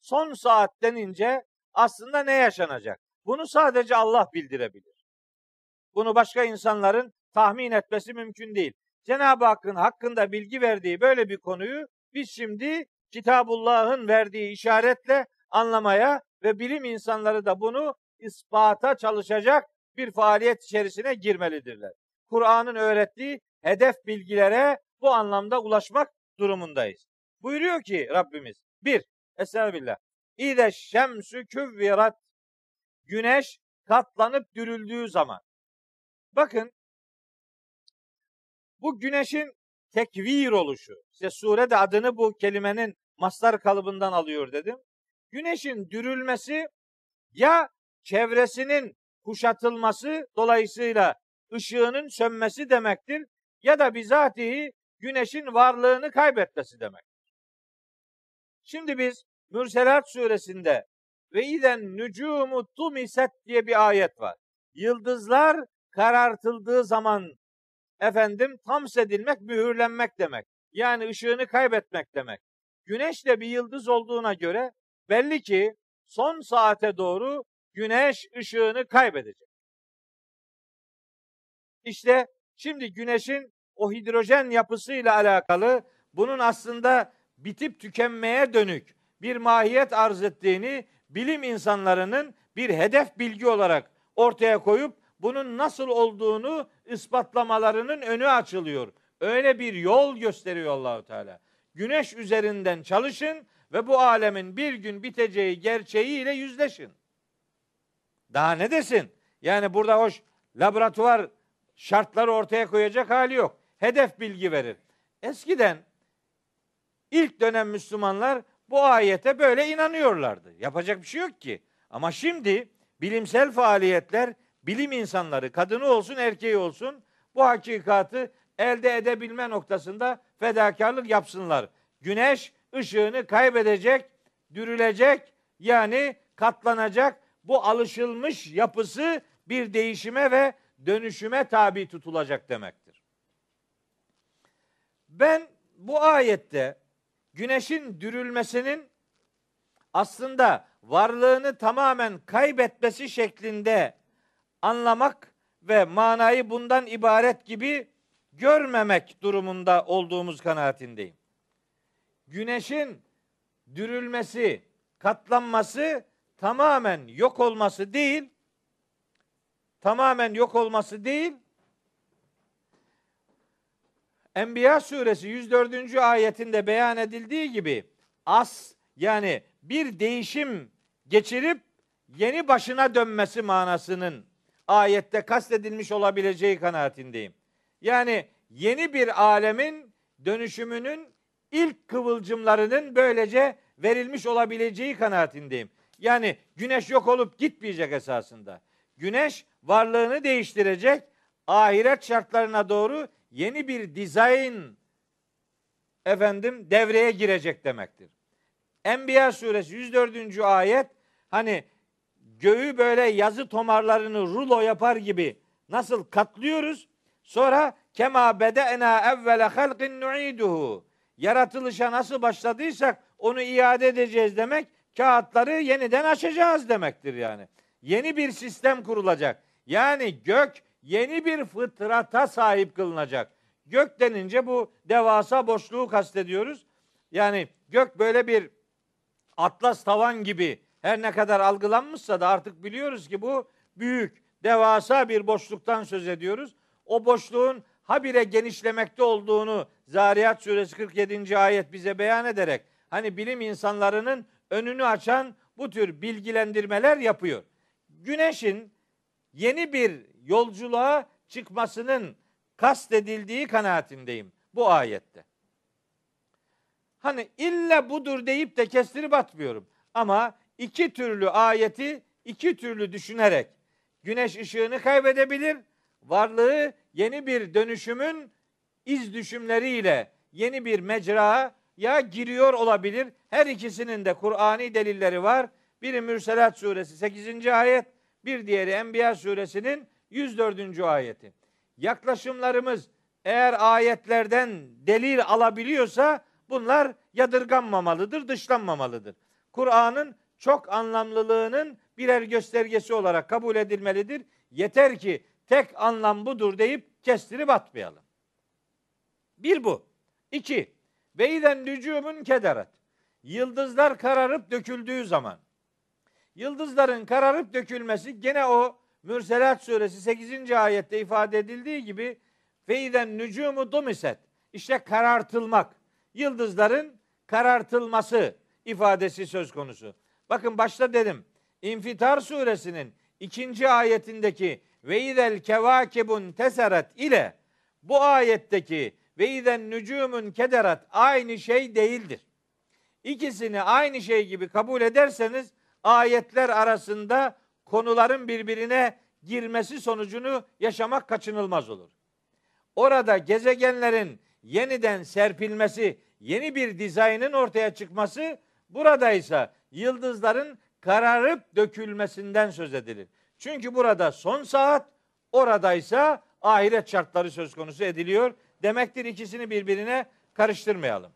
Son saat denince aslında ne yaşanacak? Bunu sadece Allah bildirebilir. Bunu başka insanların tahmin etmesi mümkün değil. Cenab-ı Hakk'ın hakkında bilgi verdiği böyle bir konuyu biz şimdi Kitabullah'ın verdiği işaretle anlamaya ve bilim insanları da bunu ispata çalışacak bir faaliyet içerisine girmelidirler. Kur'an'ın öğrettiği hedef bilgilere bu anlamda ulaşmak durumundayız. Buyuruyor ki Rabbimiz. Bir, Estağfirullah. İde şemsü küvvirat. Güneş katlanıp dürüldüğü zaman. Bakın bu güneşin tekvir oluşu. İşte surede adını bu kelimenin mastar kalıbından alıyor dedim. Güneşin dürülmesi ya çevresinin kuşatılması dolayısıyla ışığının sönmesi demektir ya da bizatihi güneşin varlığını kaybetmesi demektir. Şimdi biz Mürselat suresinde ve iden nücumu tumiset diye bir ayet var. Yıldızlar karartıldığı zaman efendim tam sedilmek, mühürlenmek demek. Yani ışığını kaybetmek demek. Güneş de bir yıldız olduğuna göre belli ki son saate doğru güneş ışığını kaybedecek. İşte şimdi güneşin o hidrojen yapısıyla alakalı bunun aslında bitip tükenmeye dönük bir mahiyet arz ettiğini bilim insanlarının bir hedef bilgi olarak ortaya koyup bunun nasıl olduğunu ispatlamalarının önü açılıyor. Öyle bir yol gösteriyor Allahu Teala. Güneş üzerinden çalışın ve bu alemin bir gün biteceği gerçeğiyle yüzleşin. Daha ne desin? Yani burada hoş laboratuvar şartları ortaya koyacak hali yok. Hedef bilgi verir. Eskiden ilk dönem Müslümanlar bu ayete böyle inanıyorlardı. Yapacak bir şey yok ki. Ama şimdi bilimsel faaliyetler bilim insanları kadını olsun erkeği olsun bu hakikatı elde edebilme noktasında fedakarlık yapsınlar. Güneş ışığını kaybedecek, dürülecek yani katlanacak. Bu alışılmış yapısı bir değişime ve dönüşüme tabi tutulacak demektir. Ben bu ayette güneşin dürülmesinin aslında varlığını tamamen kaybetmesi şeklinde anlamak ve manayı bundan ibaret gibi görmemek durumunda olduğumuz kanaatindeyim. Güneşin dürülmesi, katlanması tamamen yok olması değil, tamamen yok olması değil, Enbiya suresi 104. ayetinde beyan edildiği gibi as yani bir değişim geçirip yeni başına dönmesi manasının ayette kastedilmiş olabileceği kanaatindeyim. Yani yeni bir alemin dönüşümünün ilk kıvılcımlarının böylece verilmiş olabileceği kanaatindeyim. Yani güneş yok olup gitmeyecek esasında. Güneş varlığını değiştirecek, ahiret şartlarına doğru yeni bir dizayn efendim devreye girecek demektir. Enbiya suresi 104. ayet hani göğü böyle yazı tomarlarını rulo yapar gibi nasıl katlıyoruz? Sonra kema bede'na evvele halqin nu'iduhu. Yaratılışa nasıl başladıysak onu iade edeceğiz demek. Kağıtları yeniden açacağız demektir yani. Yeni bir sistem kurulacak. Yani gök yeni bir fıtrata sahip kılınacak. Gök denince bu devasa boşluğu kastediyoruz. Yani gök böyle bir atlas tavan gibi her ne kadar algılanmışsa da artık biliyoruz ki bu büyük, devasa bir boşluktan söz ediyoruz. O boşluğun habire genişlemekte olduğunu Zariyat suresi 47. ayet bize beyan ederek hani bilim insanlarının önünü açan bu tür bilgilendirmeler yapıyor. Güneşin yeni bir yolculuğa çıkmasının kastedildiği kanaatindeyim bu ayette. Hani illa budur deyip de kestirip atmıyorum. Ama iki türlü ayeti iki türlü düşünerek güneş ışığını kaybedebilir. Varlığı yeni bir dönüşümün iz düşümleriyle yeni bir mecraya giriyor olabilir. Her ikisinin de Kur'ani delilleri var. Biri Mürselat suresi 8. ayet, bir diğeri Enbiya suresinin 104. ayeti. Yaklaşımlarımız eğer ayetlerden delil alabiliyorsa bunlar yadırganmamalıdır, dışlanmamalıdır. Kur'an'ın çok anlamlılığının birer göstergesi olarak kabul edilmelidir. Yeter ki tek anlam budur deyip kestirip atmayalım. Bir bu. İki. Ve iden nücumun kederet. Yıldızlar kararıp döküldüğü zaman. Yıldızların kararıp dökülmesi gene o Mürselat suresi 8. ayette ifade edildiği gibi feiden nücumu dumiset. İşte karartılmak. Yıldızların karartılması ifadesi söz konusu. Bakın başta dedim. İnfitar suresinin ikinci ayetindeki ve izel kevakibun teseret ile bu ayetteki ve izen nücumun kederat aynı şey değildir. İkisini aynı şey gibi kabul ederseniz ayetler arasında konuların birbirine girmesi sonucunu yaşamak kaçınılmaz olur. Orada gezegenlerin yeniden serpilmesi, yeni bir dizaynın ortaya çıkması, burada ise yıldızların kararıp dökülmesinden söz edilir. Çünkü burada son saat, orada ise ahiret şartları söz konusu ediliyor. Demektir ikisini birbirine karıştırmayalım.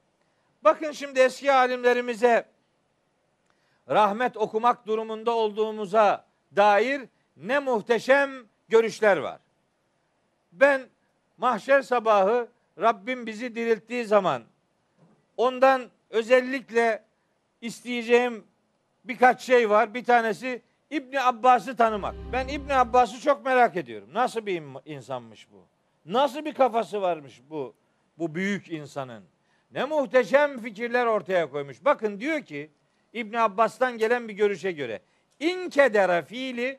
Bakın şimdi eski alimlerimize rahmet okumak durumunda olduğumuza dair ne muhteşem görüşler var. Ben mahşer sabahı Rabbim bizi dirilttiği zaman ondan özellikle isteyeceğim birkaç şey var. Bir tanesi İbni Abbas'ı tanımak. Ben İbni Abbas'ı çok merak ediyorum. Nasıl bir insanmış bu? Nasıl bir kafası varmış bu bu büyük insanın? Ne muhteşem fikirler ortaya koymuş. Bakın diyor ki İbn Abbas'tan gelen bir görüşe göre inkedere fiili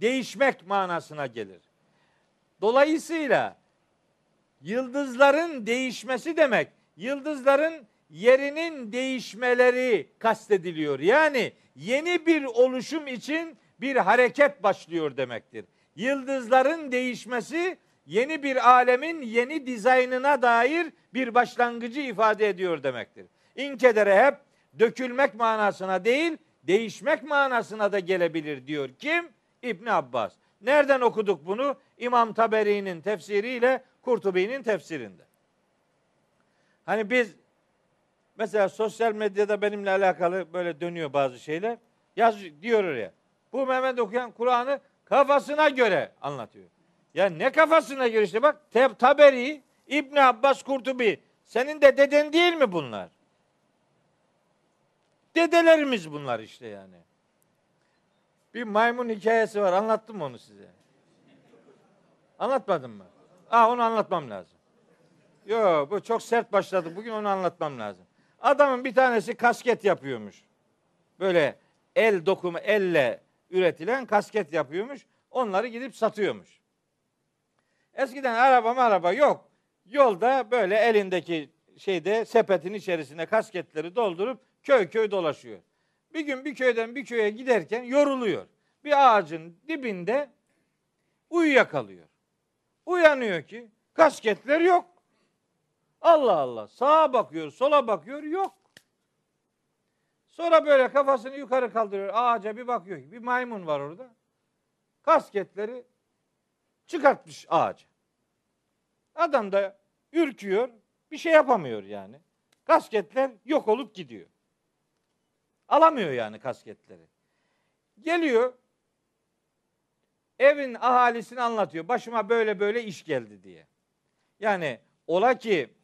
değişmek manasına gelir. Dolayısıyla yıldızların değişmesi demek yıldızların yerinin değişmeleri kastediliyor. Yani yeni bir oluşum için bir hareket başlıyor demektir. Yıldızların değişmesi yeni bir alemin yeni dizaynına dair bir başlangıcı ifade ediyor demektir. İnkedere hep dökülmek manasına değil, değişmek manasına da gelebilir diyor. Kim? İbn Abbas. Nereden okuduk bunu? İmam Taberi'nin tefsiriyle Kurtubi'nin tefsirinde. Hani biz mesela sosyal medyada benimle alakalı böyle dönüyor bazı şeyler. Yaz diyor oraya. Bu Mehmet okuyan Kur'an'ı kafasına göre anlatıyor. Ya ne kafasına göre işte bak Taberi, İbn Abbas, Kurtubi. Senin de deden değil mi bunlar? Dedelerimiz bunlar işte yani. Bir maymun hikayesi var. Anlattım mı onu size? Anlatmadım mı? Aa onu anlatmam lazım. Yo bu çok sert başladı. Bugün onu anlatmam lazım. Adamın bir tanesi kasket yapıyormuş. Böyle el dokumu elle üretilen kasket yapıyormuş. Onları gidip satıyormuş. Eskiden araba araba yok. Yolda böyle elindeki şeyde sepetin içerisine kasketleri doldurup köy köy dolaşıyor. Bir gün bir köyden bir köye giderken yoruluyor. Bir ağacın dibinde uyuyakalıyor. Uyanıyor ki kasketler yok. Allah Allah. Sağa bakıyor, sola bakıyor, yok. Sonra böyle kafasını yukarı kaldırıyor. Ağaca bir bakıyor bir maymun var orada. Kasketleri çıkartmış ağaca. Adam da ürküyor. Bir şey yapamıyor yani. Kasketler yok olup gidiyor. Alamıyor yani kasketleri. Geliyor. Evin ahalisini anlatıyor. Başıma böyle böyle iş geldi diye. Yani ola ki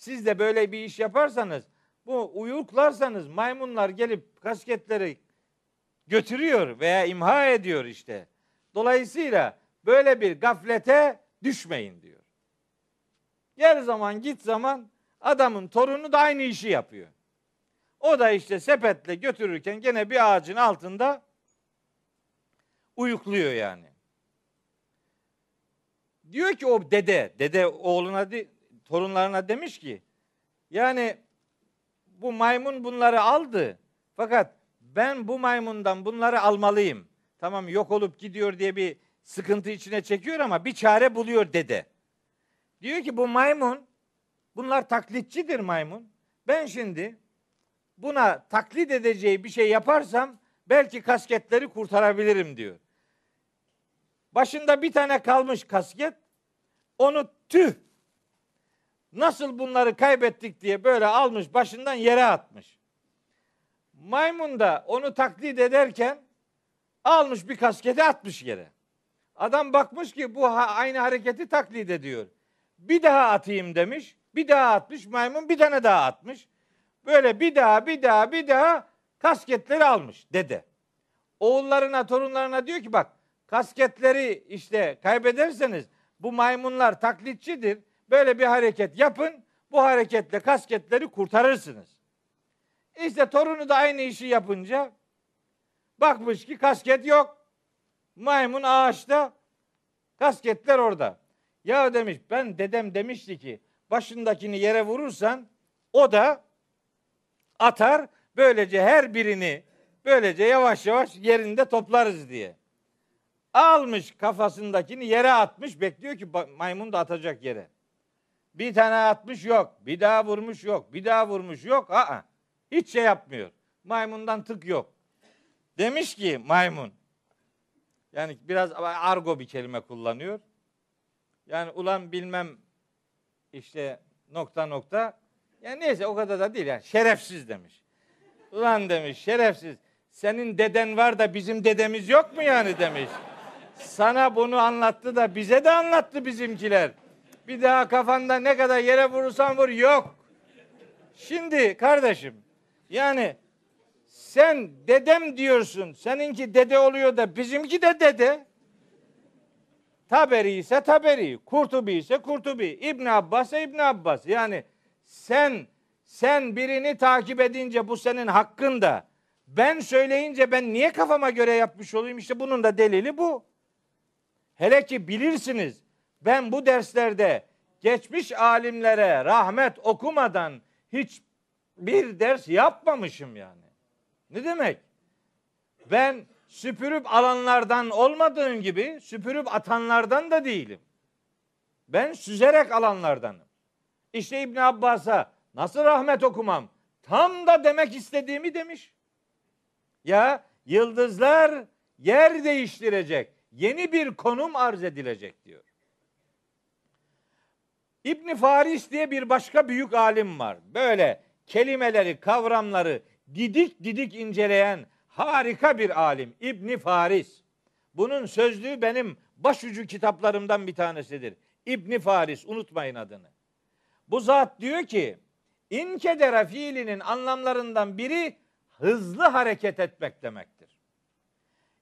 siz de böyle bir iş yaparsanız bu uyuklarsanız maymunlar gelip kasketleri götürüyor veya imha ediyor işte. Dolayısıyla böyle bir gaflete düşmeyin diyor. Gel zaman git zaman adamın torunu da aynı işi yapıyor. O da işte sepetle götürürken gene bir ağacın altında uyukluyor yani. Diyor ki o dede, dede oğluna, torunlarına demiş ki, yani bu maymun bunları aldı. Fakat ben bu maymundan bunları almalıyım. Tamam yok olup gidiyor diye bir sıkıntı içine çekiyor ama bir çare buluyor dede. Diyor ki bu maymun bunlar taklitçidir maymun. Ben şimdi buna taklit edeceği bir şey yaparsam belki kasketleri kurtarabilirim diyor. Başında bir tane kalmış kasket. Onu tüh nasıl bunları kaybettik diye böyle almış başından yere atmış. Maymun da onu taklit ederken almış bir kasketi atmış yere. Adam bakmış ki bu aynı hareketi taklit ediyor. Bir daha atayım demiş. Bir daha atmış. Maymun bir tane daha atmış. Böyle bir daha bir daha bir daha kasketleri almış dede. Oğullarına torunlarına diyor ki bak kasketleri işte kaybederseniz bu maymunlar taklitçidir. Böyle bir hareket yapın. Bu hareketle kasketleri kurtarırsınız. İşte torunu da aynı işi yapınca bakmış ki kasket yok. Maymun ağaçta, kasketler orada. Ya demiş ben dedem demişti ki başındakini yere vurursan o da atar. Böylece her birini böylece yavaş yavaş yerinde toplarız diye. Almış kafasındakini yere atmış bekliyor ki maymun da atacak yere. Bir tane atmış yok. Bir daha vurmuş yok. Bir daha vurmuş yok. Aa, hiç şey yapmıyor. Maymundan tık yok. Demiş ki maymun. Yani biraz argo bir kelime kullanıyor. Yani ulan bilmem işte nokta nokta. Yani neyse o kadar da değil yani şerefsiz demiş. Ulan demiş şerefsiz. Senin deden var da bizim dedemiz yok mu yani demiş. Sana bunu anlattı da bize de anlattı bizimkiler. Bir daha kafanda ne kadar yere vurursan vur yok. Şimdi kardeşim yani sen dedem diyorsun. Seninki dede oluyor da bizimki de dede. Taberi ise Taberi, Kurtubi ise Kurtubi, İbn Abbas ise İbn Abbas. Yani sen sen birini takip edince bu senin hakkın da ben söyleyince ben niye kafama göre yapmış olayım işte bunun da delili bu. Hele ki bilirsiniz ben bu derslerde geçmiş alimlere rahmet okumadan hiç bir ders yapmamışım yani. Ne demek? Ben süpürüp alanlardan olmadığım gibi süpürüp atanlardan da değilim. Ben süzerek alanlardanım. İşte İbn Abbas'a nasıl rahmet okumam? Tam da demek istediğimi demiş. Ya yıldızlar yer değiştirecek. Yeni bir konum arz edilecek diyor. İbn Faris diye bir başka büyük alim var. Böyle kelimeleri, kavramları didik didik inceleyen harika bir alim İbn Faris. Bunun sözlüğü benim başucu kitaplarımdan bir tanesidir. İbn Faris unutmayın adını. Bu zat diyor ki inkedere fiilinin anlamlarından biri hızlı hareket etmek demektir.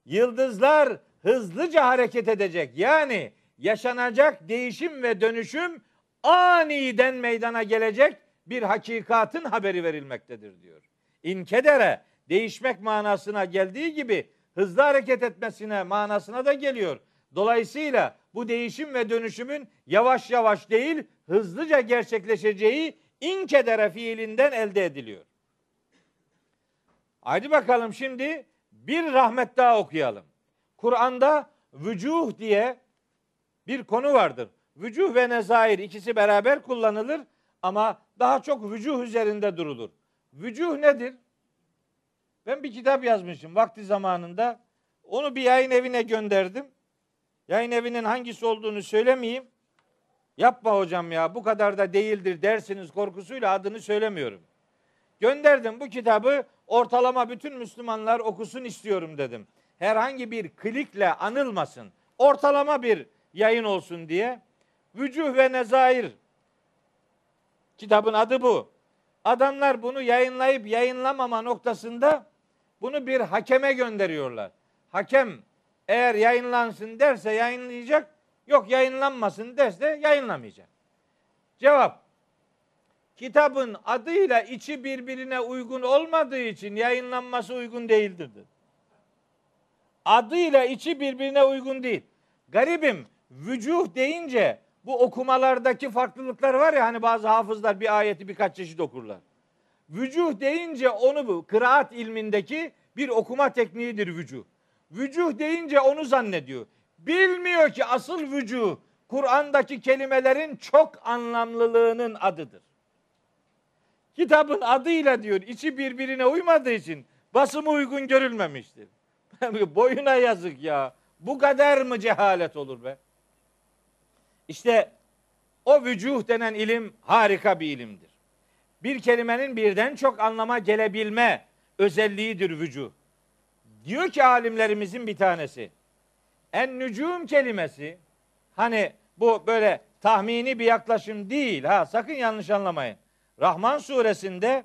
Yıldızlar hızlıca hareket edecek. Yani yaşanacak değişim ve dönüşüm aniden meydana gelecek bir hakikatın haberi verilmektedir diyor. İnkedere değişmek manasına geldiği gibi hızlı hareket etmesine manasına da geliyor. Dolayısıyla bu değişim ve dönüşümün yavaş yavaş değil hızlıca gerçekleşeceği inkedere fiilinden elde ediliyor. Haydi bakalım şimdi bir rahmet daha okuyalım. Kur'an'da vücuh diye bir konu vardır. Vücuh ve nezair ikisi beraber kullanılır ama daha çok vücuh üzerinde durulur. Vücuh nedir? Ben bir kitap yazmışım vakti zamanında. Onu bir yayın evine gönderdim. Yayın evinin hangisi olduğunu söylemeyeyim. Yapma hocam ya bu kadar da değildir dersiniz korkusuyla adını söylemiyorum. Gönderdim bu kitabı ortalama bütün Müslümanlar okusun istiyorum dedim. Herhangi bir klikle anılmasın. Ortalama bir yayın olsun diye. Vücuh ve Nezair kitabın adı bu. Adamlar bunu yayınlayıp yayınlamama noktasında bunu bir hakeme gönderiyorlar. Hakem eğer yayınlansın derse yayınlayacak, yok yayınlanmasın derse yayınlamayacak. Cevap kitabın adıyla içi birbirine uygun olmadığı için yayınlanması uygun değildir. Adıyla içi birbirine uygun değil. Garibim vücuh deyince bu okumalardaki farklılıklar var ya hani bazı hafızlar bir ayeti birkaç çeşit okurlar. Vücuh deyince onu bu kıraat ilmindeki bir okuma tekniğidir vücuh. Vücuh deyince onu zannediyor. Bilmiyor ki asıl vücuh Kur'an'daki kelimelerin çok anlamlılığının adıdır. Kitabın adıyla diyor içi birbirine uymadığı için basımı uygun görülmemiştir. *laughs* Boyuna yazık ya. Bu kadar mı cehalet olur be? İşte o vücuh denen ilim harika bir ilimdir. Bir kelimenin birden çok anlama gelebilme özelliğidir vücuh. Diyor ki alimlerimizin bir tanesi. En nücum kelimesi hani bu böyle tahmini bir yaklaşım değil ha sakın yanlış anlamayın. Rahman suresinde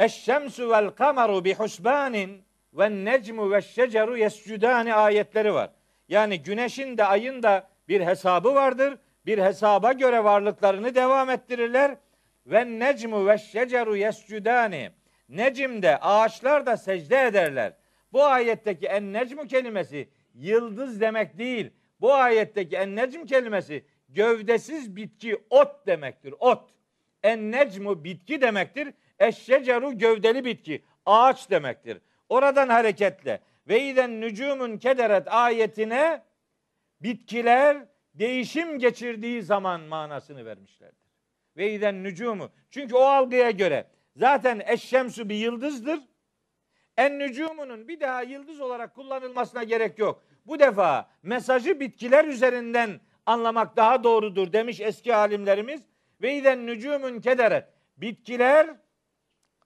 Eşşemsu vel kameru bi husbanin ve necmu ve şeceru yescudani ayetleri var. Yani güneşin de ayın da bir hesabı vardır. Bir hesaba göre varlıklarını devam ettirirler. Ve necmu ve şeceru yescudani. Necimde ağaçlar da secde ederler. Bu ayetteki en necmu kelimesi yıldız demek değil. Bu ayetteki en necm kelimesi gövdesiz bitki ot demektir. Ot. En necmu bitki demektir. Eşşeceru gövdeli bitki. Ağaç demektir. Oradan hareketle ve iden nücumun kederet ayetine bitkiler değişim geçirdiği zaman manasını vermişlerdir. Ve iden nücumu. Çünkü o algıya göre zaten eşşemsu bir yıldızdır. En nücumunun bir daha yıldız olarak kullanılmasına gerek yok. Bu defa mesajı bitkiler üzerinden anlamak daha doğrudur demiş eski alimlerimiz. Ve iden nücumun kederet. Bitkiler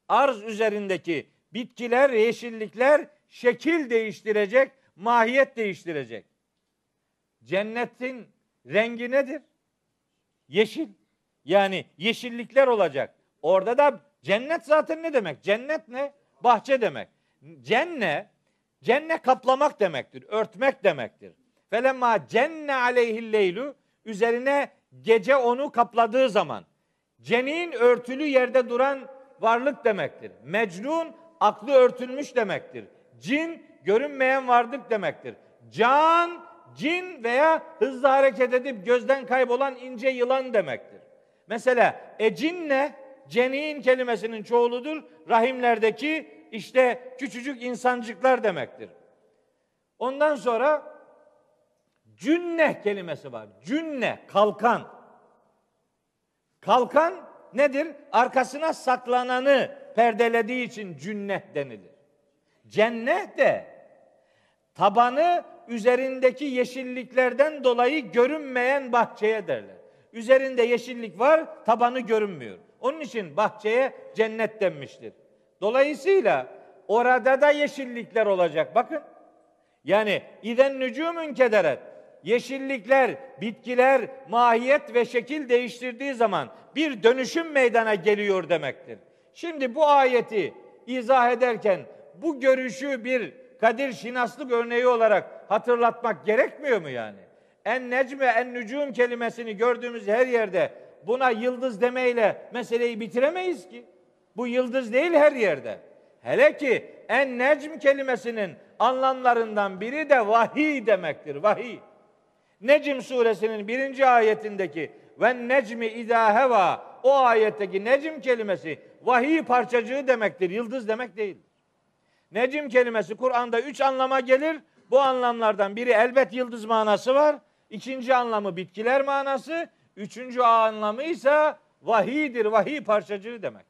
arz üzerindeki bitkiler, yeşillikler şekil değiştirecek, mahiyet değiştirecek. Cennetin rengi nedir? Yeşil. Yani yeşillikler olacak. Orada da cennet zaten ne demek? Cennet ne? Bahçe demek. Cenne, cenne kaplamak demektir, örtmek demektir. Felemma cenne aleyhil leylu üzerine gece onu kapladığı zaman Cenin örtülü yerde duran varlık demektir. Mecnun aklı örtülmüş demektir. Cin görünmeyen varlık demektir. Can cin veya hızlı hareket edip gözden kaybolan ince yılan demektir. Mesela ecinne cenin kelimesinin çoğuludur. Rahimlerdeki işte küçücük insancıklar demektir. Ondan sonra cünne kelimesi var. Cünne, kalkan. Kalkan nedir? Arkasına saklananı perdelediği için cünne denilir. Cennet de tabanı üzerindeki yeşilliklerden dolayı görünmeyen bahçeye derler. Üzerinde yeşillik var, tabanı görünmüyor. Onun için bahçeye cennet denmiştir. Dolayısıyla orada da yeşillikler olacak. Bakın. Yani iden nücumun kederet. Yeşillikler, bitkiler mahiyet ve şekil değiştirdiği zaman bir dönüşüm meydana geliyor demektir. Şimdi bu ayeti izah ederken bu görüşü bir Kadir Şinaslık örneği olarak hatırlatmak gerekmiyor mu yani? En necme en nücum kelimesini gördüğümüz her yerde buna yıldız demeyle meseleyi bitiremeyiz ki. Bu yıldız değil her yerde. Hele ki en necm kelimesinin anlamlarından biri de vahiy demektir. Vahiy. Necm suresinin birinci ayetindeki ve necmi idâ heva o ayetteki necm kelimesi vahiy parçacığı demektir. Yıldız demek değil. Necim kelimesi Kur'an'da üç anlama gelir. Bu anlamlardan biri elbet yıldız manası var. İkinci anlamı bitkiler manası. Üçüncü anlamı ise vahidir, vahiy parçacığı demek.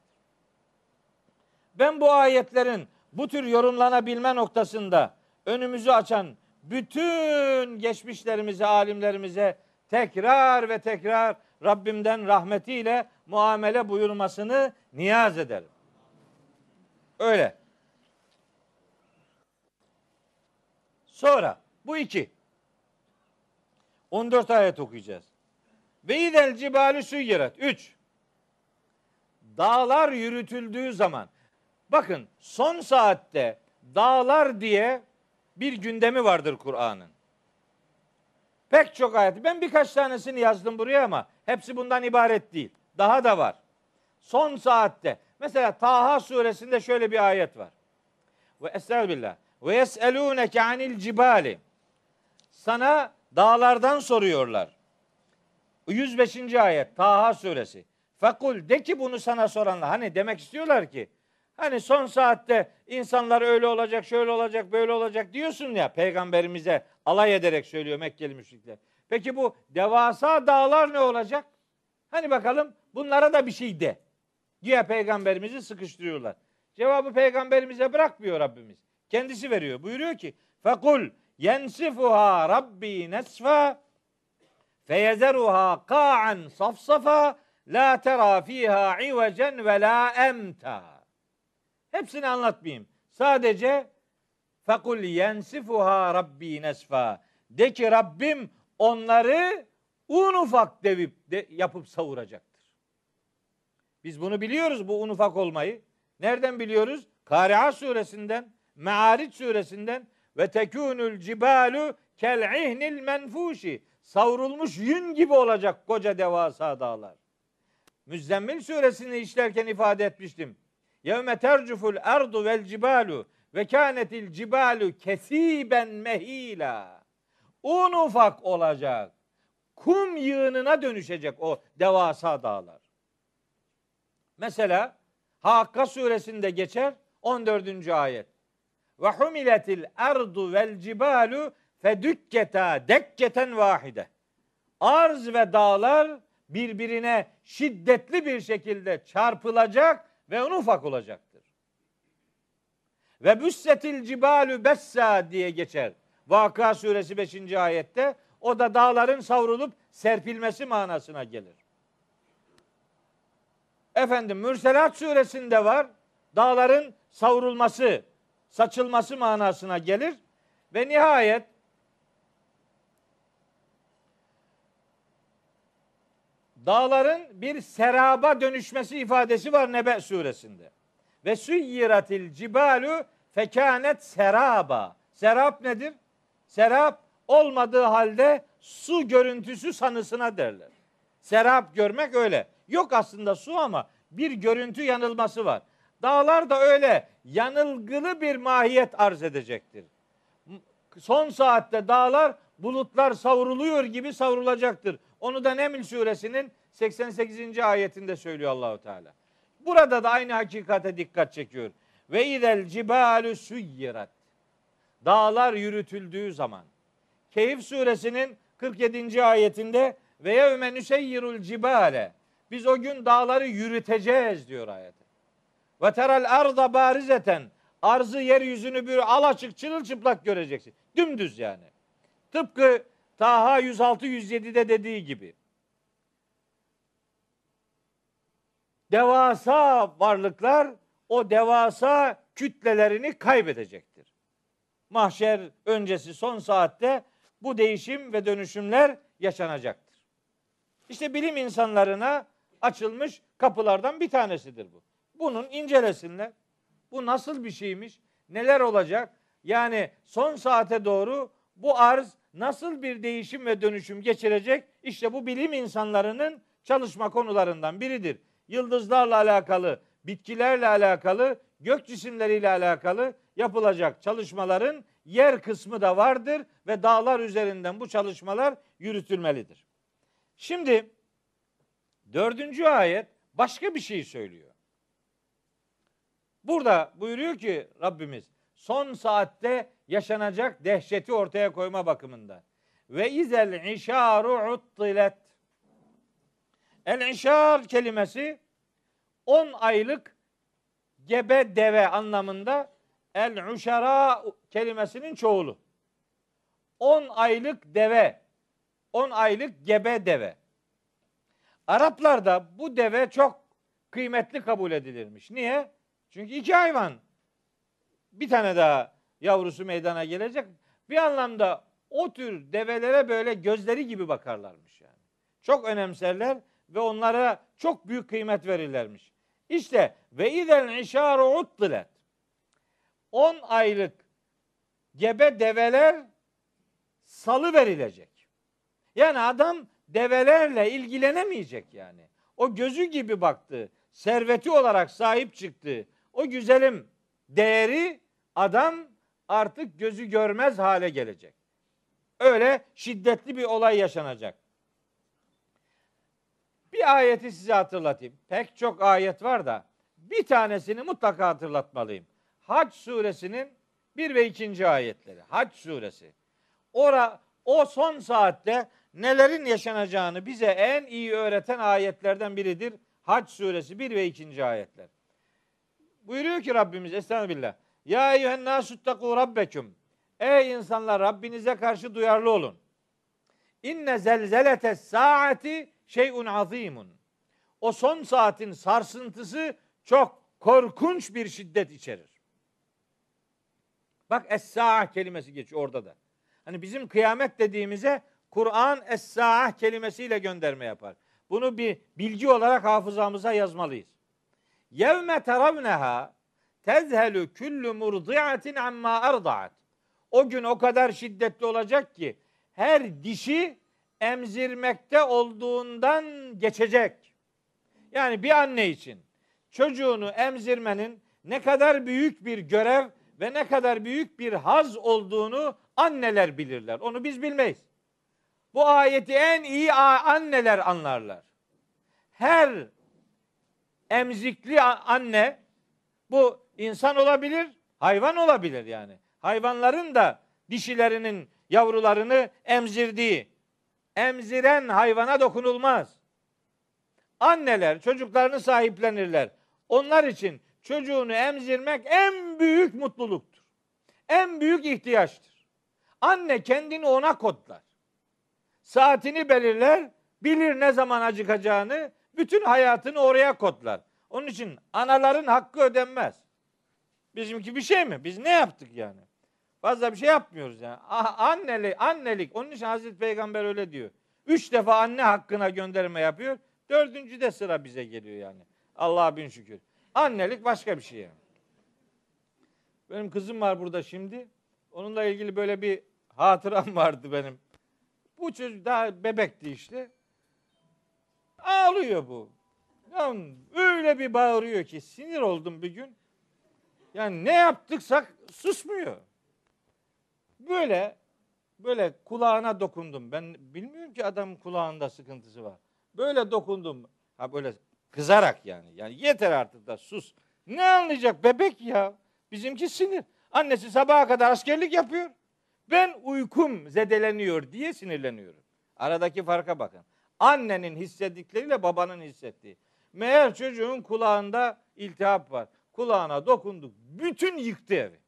Ben bu ayetlerin bu tür yorumlanabilme noktasında önümüzü açan bütün geçmişlerimize, alimlerimize tekrar ve tekrar Rabbimden rahmetiyle muamele buyurmasını niyaz ederim. Öyle. Sonra bu iki. 14 ayet okuyacağız. Ve idel cibalü süyyiret. Üç. Dağlar yürütüldüğü zaman. Bakın son saatte dağlar diye bir gündemi vardır Kur'an'ın. Pek çok ayet. Ben birkaç tanesini yazdım buraya ama hepsi bundan ibaret değil. Daha da var. Son saatte. Mesela Taha suresinde şöyle bir ayet var. Ve estağfirullah. Ve yeselûneke anil cibali. Sana dağlardan soruyorlar. 105. ayet Taha suresi. Fekul de ki bunu sana soranlar. Hani demek istiyorlar ki hani son saatte insanlar öyle olacak, şöyle olacak, böyle olacak diyorsun ya peygamberimize alay ederek söylüyor Mekkeli müşrikler. Peki bu devasa dağlar ne olacak? Hani bakalım bunlara da bir şey de. Güya peygamberimizi sıkıştırıyorlar. Cevabı peygamberimize bırakmıyor Rabbimiz. Kendisi veriyor. Buyuruyor ki fekul yensifuha rabbi nesfa feyezeruha ka'an safsafa la tera fiha ivecen ve la emta. Hepsini anlatmayayım. Sadece fekul yensifuha rabbi nesfa. De ki Rabbim onları un ufak devip de, yapıp savuracaktır. Biz bunu biliyoruz bu un ufak olmayı. Nereden biliyoruz? Kari'a suresinden. Me'ariç suresinden ve tekunul cibalu kel ihnil menfuşi savrulmuş yün gibi olacak koca devasa dağlar. Müzzemmil suresini işlerken ifade etmiştim. Yevme tercuful ardu vel cibalu ve kânetil cibalu kesiben mehila. Un ufak olacak. Kum yığınına dönüşecek o devasa dağlar. Mesela Hakka suresinde geçer 14. ayet ve humiletil ardu vel cibalu fedükketa dekketen vahide. Arz ve dağlar birbirine şiddetli bir şekilde çarpılacak ve un ufak olacaktır. Ve büssetil cibalu bessa diye geçer. Vaka suresi 5. ayette o da dağların savrulup serpilmesi manasına gelir. Efendim Mürselat suresinde var. Dağların savrulması, saçılması manasına gelir. Ve nihayet dağların bir seraba dönüşmesi ifadesi var Nebe suresinde. Ve suyyiratil cibalu fekanet seraba. Serap nedir? Serap olmadığı halde su görüntüsü sanısına derler. Serap görmek öyle. Yok aslında su ama bir görüntü yanılması var. Dağlar da öyle yanılgılı bir mahiyet arz edecektir. Son saatte dağlar bulutlar savruluyor gibi savrulacaktır. Onu da Neml suresinin 88. ayetinde söylüyor Allahu Teala. Burada da aynı hakikate dikkat çekiyor. Ve idel cibalu suyyirat. Dağlar yürütüldüğü zaman. Keyif suresinin 47. ayetinde ve yevme nüseyyirul cibale. Biz o gün dağları yürüteceğiz diyor ayet. Ve teral arda barizeten. Arzı yeryüzünü bir alaçık çırılçıplak göreceksin. Dümdüz yani. Tıpkı Taha 106-107'de dediği gibi. Devasa varlıklar o devasa kütlelerini kaybedecektir. Mahşer öncesi son saatte bu değişim ve dönüşümler yaşanacaktır. İşte bilim insanlarına açılmış kapılardan bir tanesidir bu. Bunun incelesinler. Bu nasıl bir şeymiş? Neler olacak? Yani son saate doğru bu arz nasıl bir değişim ve dönüşüm geçirecek? İşte bu bilim insanlarının çalışma konularından biridir. Yıldızlarla alakalı, bitkilerle alakalı, gök cisimleriyle alakalı yapılacak çalışmaların yer kısmı da vardır ve dağlar üzerinden bu çalışmalar yürütülmelidir. Şimdi dördüncü ayet başka bir şey söylüyor. Burada buyuruyor ki Rabbimiz son saatte yaşanacak dehşeti ortaya koyma bakımında. Ve izel işaru uttilet. El işar kelimesi 10 aylık gebe deve anlamında el uşara kelimesinin çoğulu. 10 aylık deve, 10 aylık gebe deve. Araplarda bu deve çok kıymetli kabul edilirmiş. Niye? Çünkü iki hayvan. Bir tane daha yavrusu meydana gelecek. Bir anlamda o tür develere böyle gözleri gibi bakarlarmış yani. Çok önemserler ve onlara çok büyük kıymet verirlermiş. İşte ve izel işaru uttilet. 10 aylık gebe develer salı verilecek. Yani adam develerle ilgilenemeyecek yani. O gözü gibi baktı, serveti olarak sahip çıktı. O güzelim değeri adam artık gözü görmez hale gelecek. Öyle şiddetli bir olay yaşanacak. Bir ayeti size hatırlatayım. Pek çok ayet var da bir tanesini mutlaka hatırlatmalıyım. Hac suresinin 1 ve 2. ayetleri. Hac suresi. Ora o son saatte nelerin yaşanacağını bize en iyi öğreten ayetlerden biridir. Hac suresi 1 ve 2. ayetler. Buyuruyor ki Rabbimiz Estağfirullah. Ya eyyühen nasuttaku rabbeküm. Ey insanlar Rabbinize karşı duyarlı olun. İnne zelzelete saati şeyun azimun. O son saatin sarsıntısı çok korkunç bir şiddet içerir. Bak es-sa'a kelimesi geçiyor orada da. Hani bizim kıyamet dediğimize Kur'an es-sa'a kelimesiyle gönderme yapar. Bunu bir bilgi olarak hafızamıza yazmalıyız. Yevme teravneha tezhelu kullu murdi'atin amma arda'at. O gün o kadar şiddetli olacak ki her dişi emzirmekte olduğundan geçecek. Yani bir anne için çocuğunu emzirmenin ne kadar büyük bir görev ve ne kadar büyük bir haz olduğunu anneler bilirler. Onu biz bilmeyiz. Bu ayeti en iyi anneler anlarlar. Her emzikli anne bu insan olabilir, hayvan olabilir yani. Hayvanların da dişilerinin yavrularını emzirdiği, emziren hayvana dokunulmaz. Anneler çocuklarını sahiplenirler. Onlar için çocuğunu emzirmek en büyük mutluluktur. En büyük ihtiyaçtır. Anne kendini ona kodlar. Saatini belirler, bilir ne zaman acıkacağını, bütün hayatını oraya kodlar. Onun için anaların hakkı ödenmez. Bizimki bir şey mi? Biz ne yaptık yani? Fazla bir şey yapmıyoruz yani. Annelik, annelik. Onun için Hazreti Peygamber öyle diyor. Üç defa anne hakkına gönderme yapıyor. Dördüncü de sıra bize geliyor yani. Allah'a bin şükür. Annelik başka bir şey yani. Benim kızım var burada şimdi. Onunla ilgili böyle bir hatıram *laughs* vardı benim. Bu çocuk daha bebekti işte. Ağlıyor bu. Ya öyle bir bağırıyor ki sinir oldum bir gün. Yani ne yaptıksak susmuyor. Böyle böyle kulağına dokundum. Ben bilmiyorum ki adamın kulağında sıkıntısı var. Böyle dokundum. Ha böyle kızarak yani. Yani yeter artık da sus. Ne anlayacak bebek ya? Bizimki sinir. Annesi sabaha kadar askerlik yapıyor. Ben uykum zedeleniyor diye sinirleniyorum. Aradaki farka bakın. Annenin hissedikleriyle babanın hissettiği. Meğer çocuğun kulağında iltihap var. Kulağına dokunduk. Bütün yıktı evi.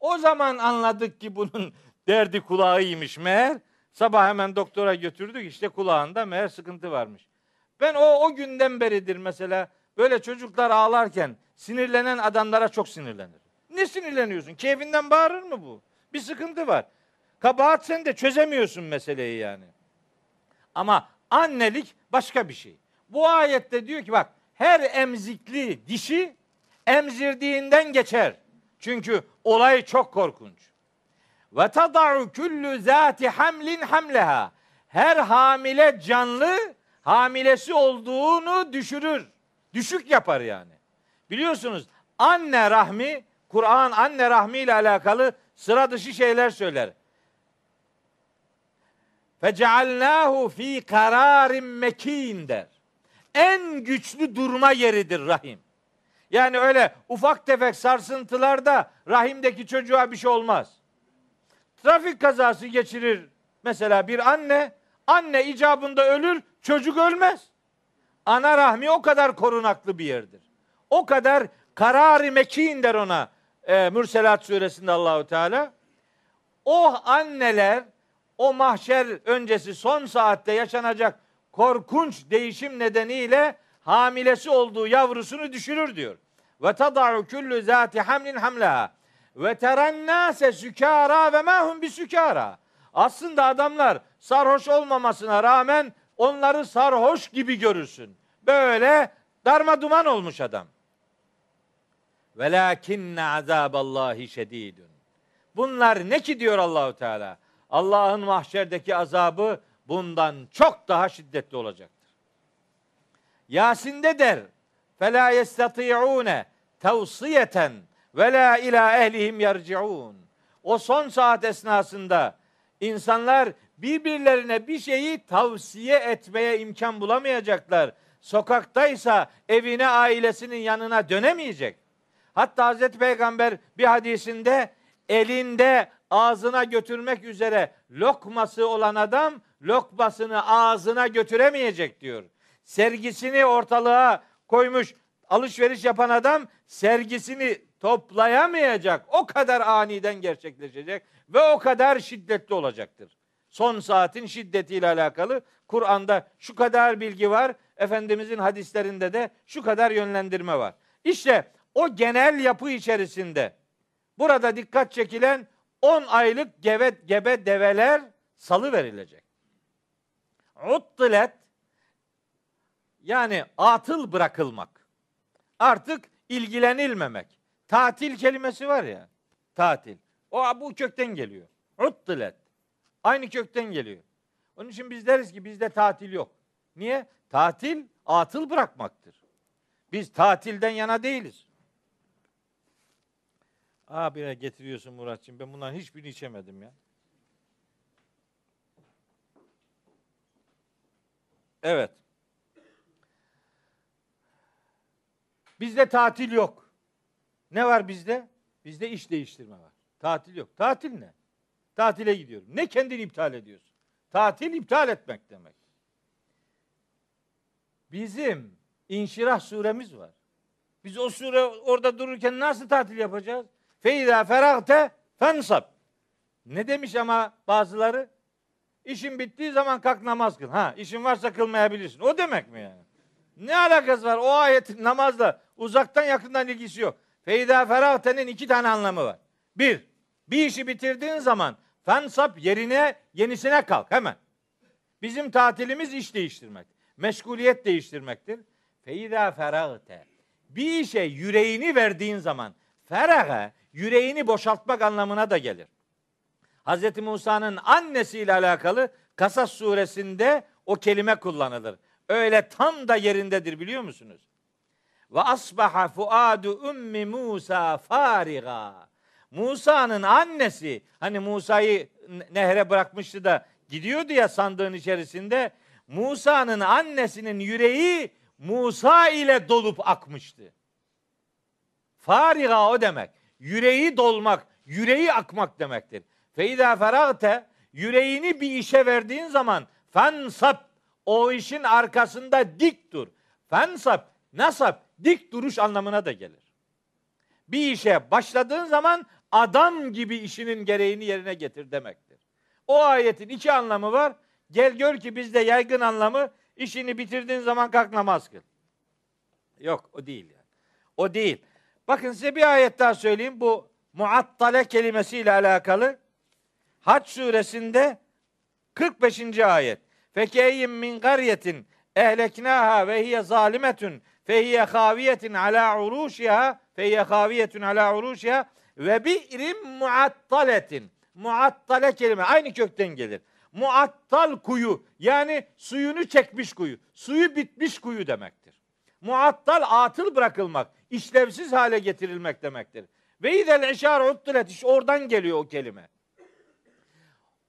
O zaman anladık ki bunun *laughs* derdi kulağıymış meğer. Sabah hemen doktora götürdük işte kulağında meğer sıkıntı varmış. Ben o o günden beridir mesela böyle çocuklar ağlarken sinirlenen adamlara çok sinirlenir. Ne sinirleniyorsun? Keyfinden bağırır mı bu? Bir sıkıntı var. Kabahat sen de çözemiyorsun meseleyi yani. Ama annelik başka bir şey. Bu ayette diyor ki bak her emzikli dişi emzirdiğinden geçer. Çünkü olay çok korkunç. Ve tada'u kullu zati hamlin hamleha. Her hamile canlı hamilesi olduğunu düşürür. Düşük yapar yani. Biliyorsunuz anne rahmi Kur'an anne rahmi ile alakalı sıra dışı şeyler söyler. Fecealnahu fi kararin mekin der. En güçlü durma yeridir rahim. Yani öyle ufak tefek sarsıntılarda rahimdeki çocuğa bir şey olmaz. Trafik kazası geçirir mesela bir anne, anne icabında ölür, çocuk ölmez. Ana rahmi o kadar korunaklı bir yerdir. O kadar kararı mekin der ona e, Mürselat suresinde Allahu Teala. O anneler o mahşer öncesi son saatte yaşanacak korkunç değişim nedeniyle hamilesi olduğu yavrusunu düşürür diyor. Ve tada'u kullu zati hamlin hamlaha ve terennase sükara ve mahum bi sükara. Aslında adamlar sarhoş olmamasına rağmen onları sarhoş gibi görürsün. Böyle darma duman olmuş adam. Velakinne azaballahi şedidun. Bunlar ne ki diyor Allahu Teala? Allah'ın mahşerdeki azabı bundan çok daha şiddetli olacaktır. Yasin'de der. Fela yestati'une tavsiyeten ve la ila ehlihim yerciun. O son saat esnasında insanlar birbirlerine bir şeyi tavsiye etmeye imkan bulamayacaklar. Sokaktaysa evine ailesinin yanına dönemeyecek. Hatta Hazreti Peygamber bir hadisinde elinde ağzına götürmek üzere lokması olan adam lokmasını ağzına götüremeyecek diyor. Sergisini ortalığa koymuş alışveriş yapan adam sergisini toplayamayacak. O kadar aniden gerçekleşecek ve o kadar şiddetli olacaktır. Son saatin şiddetiyle alakalı Kur'an'da şu kadar bilgi var. Efendimizin hadislerinde de şu kadar yönlendirme var. İşte o genel yapı içerisinde burada dikkat çekilen 10 aylık gebe, gebe develer salı verilecek. Uttilet yani atıl bırakılmak. Artık ilgilenilmemek. Tatil kelimesi var ya. Tatil. O bu kökten geliyor. Uttilet. Aynı kökten geliyor. Onun için biz deriz ki bizde tatil yok. Niye? Tatil atıl bırakmaktır. Biz tatilden yana değiliz. Aa bire getiriyorsun Muratçım. Ben bunların hiçbirini içemedim ya. Evet. Bizde tatil yok. Ne var bizde? Bizde iş değiştirme var. Tatil yok. Tatil ne? Tatile gidiyorum. Ne kendini iptal ediyorsun? Tatil iptal etmek demek. Bizim İnşirah suremiz var. Biz o sure orada dururken nasıl tatil yapacağız? Feyda feragte fensab. Ne demiş ama bazıları? İşin bittiği zaman kalk namaz kıl. Ha, işin varsa kılmayabilirsin. O demek mi yani? Ne alakası var? O ayetin namazla uzaktan yakından ilgisi yok. Feyda feragte'nin iki tane anlamı var. Bir, bir işi bitirdiğin zaman fensap yerine yenisine kalk hemen. Bizim tatilimiz iş değiştirmek. Meşguliyet değiştirmektir. Feyda feragte. Bir işe yüreğini verdiğin zaman feraga yüreğini boşaltmak anlamına da gelir. Hz. Musa'nın annesiyle alakalı Kasas suresinde o kelime kullanılır. öyle tam da yerindedir biliyor musunuz? Ve asbaha fuadu ummi Musa fariga. Musa'nın annesi hani Musa'yı nehre bırakmıştı da gidiyordu ya sandığın içerisinde. Musa'nın annesinin yüreği Musa ile dolup akmıştı. Fariga o demek. Yüreği dolmak, yüreği akmak demektir. Fe izâ feragte yüreğini bir işe verdiğin zaman fensap o işin arkasında dik dur. Fensap, nasap, dik duruş anlamına da gelir. Bir işe başladığın zaman adam gibi işinin gereğini yerine getir demektir. O ayetin iki anlamı var. Gel gör ki bizde yaygın anlamı işini bitirdiğin zaman kalk namaz kıl. Yok o değil yani. O değil. Bakın size bir ayet daha söyleyeyim. Bu muattale kelimesiyle alakalı. Hac suresinde 45. ayet. Fekeyyim min qaryetin ehleknaha ve hiye zalimetun fehiye haviyetin ala uruşiha fehiye haviyetun ala uruşiha ve bi'rim muattaletin. Muattale kelime aynı kökten gelir. Muattal kuyu yani suyunu çekmiş kuyu. Suyu bitmiş kuyu demektir. Muattal atıl bırakılmak, işlevsiz hale getirilmek demektir. Ve idel işar uttilet işte oradan geliyor o kelime.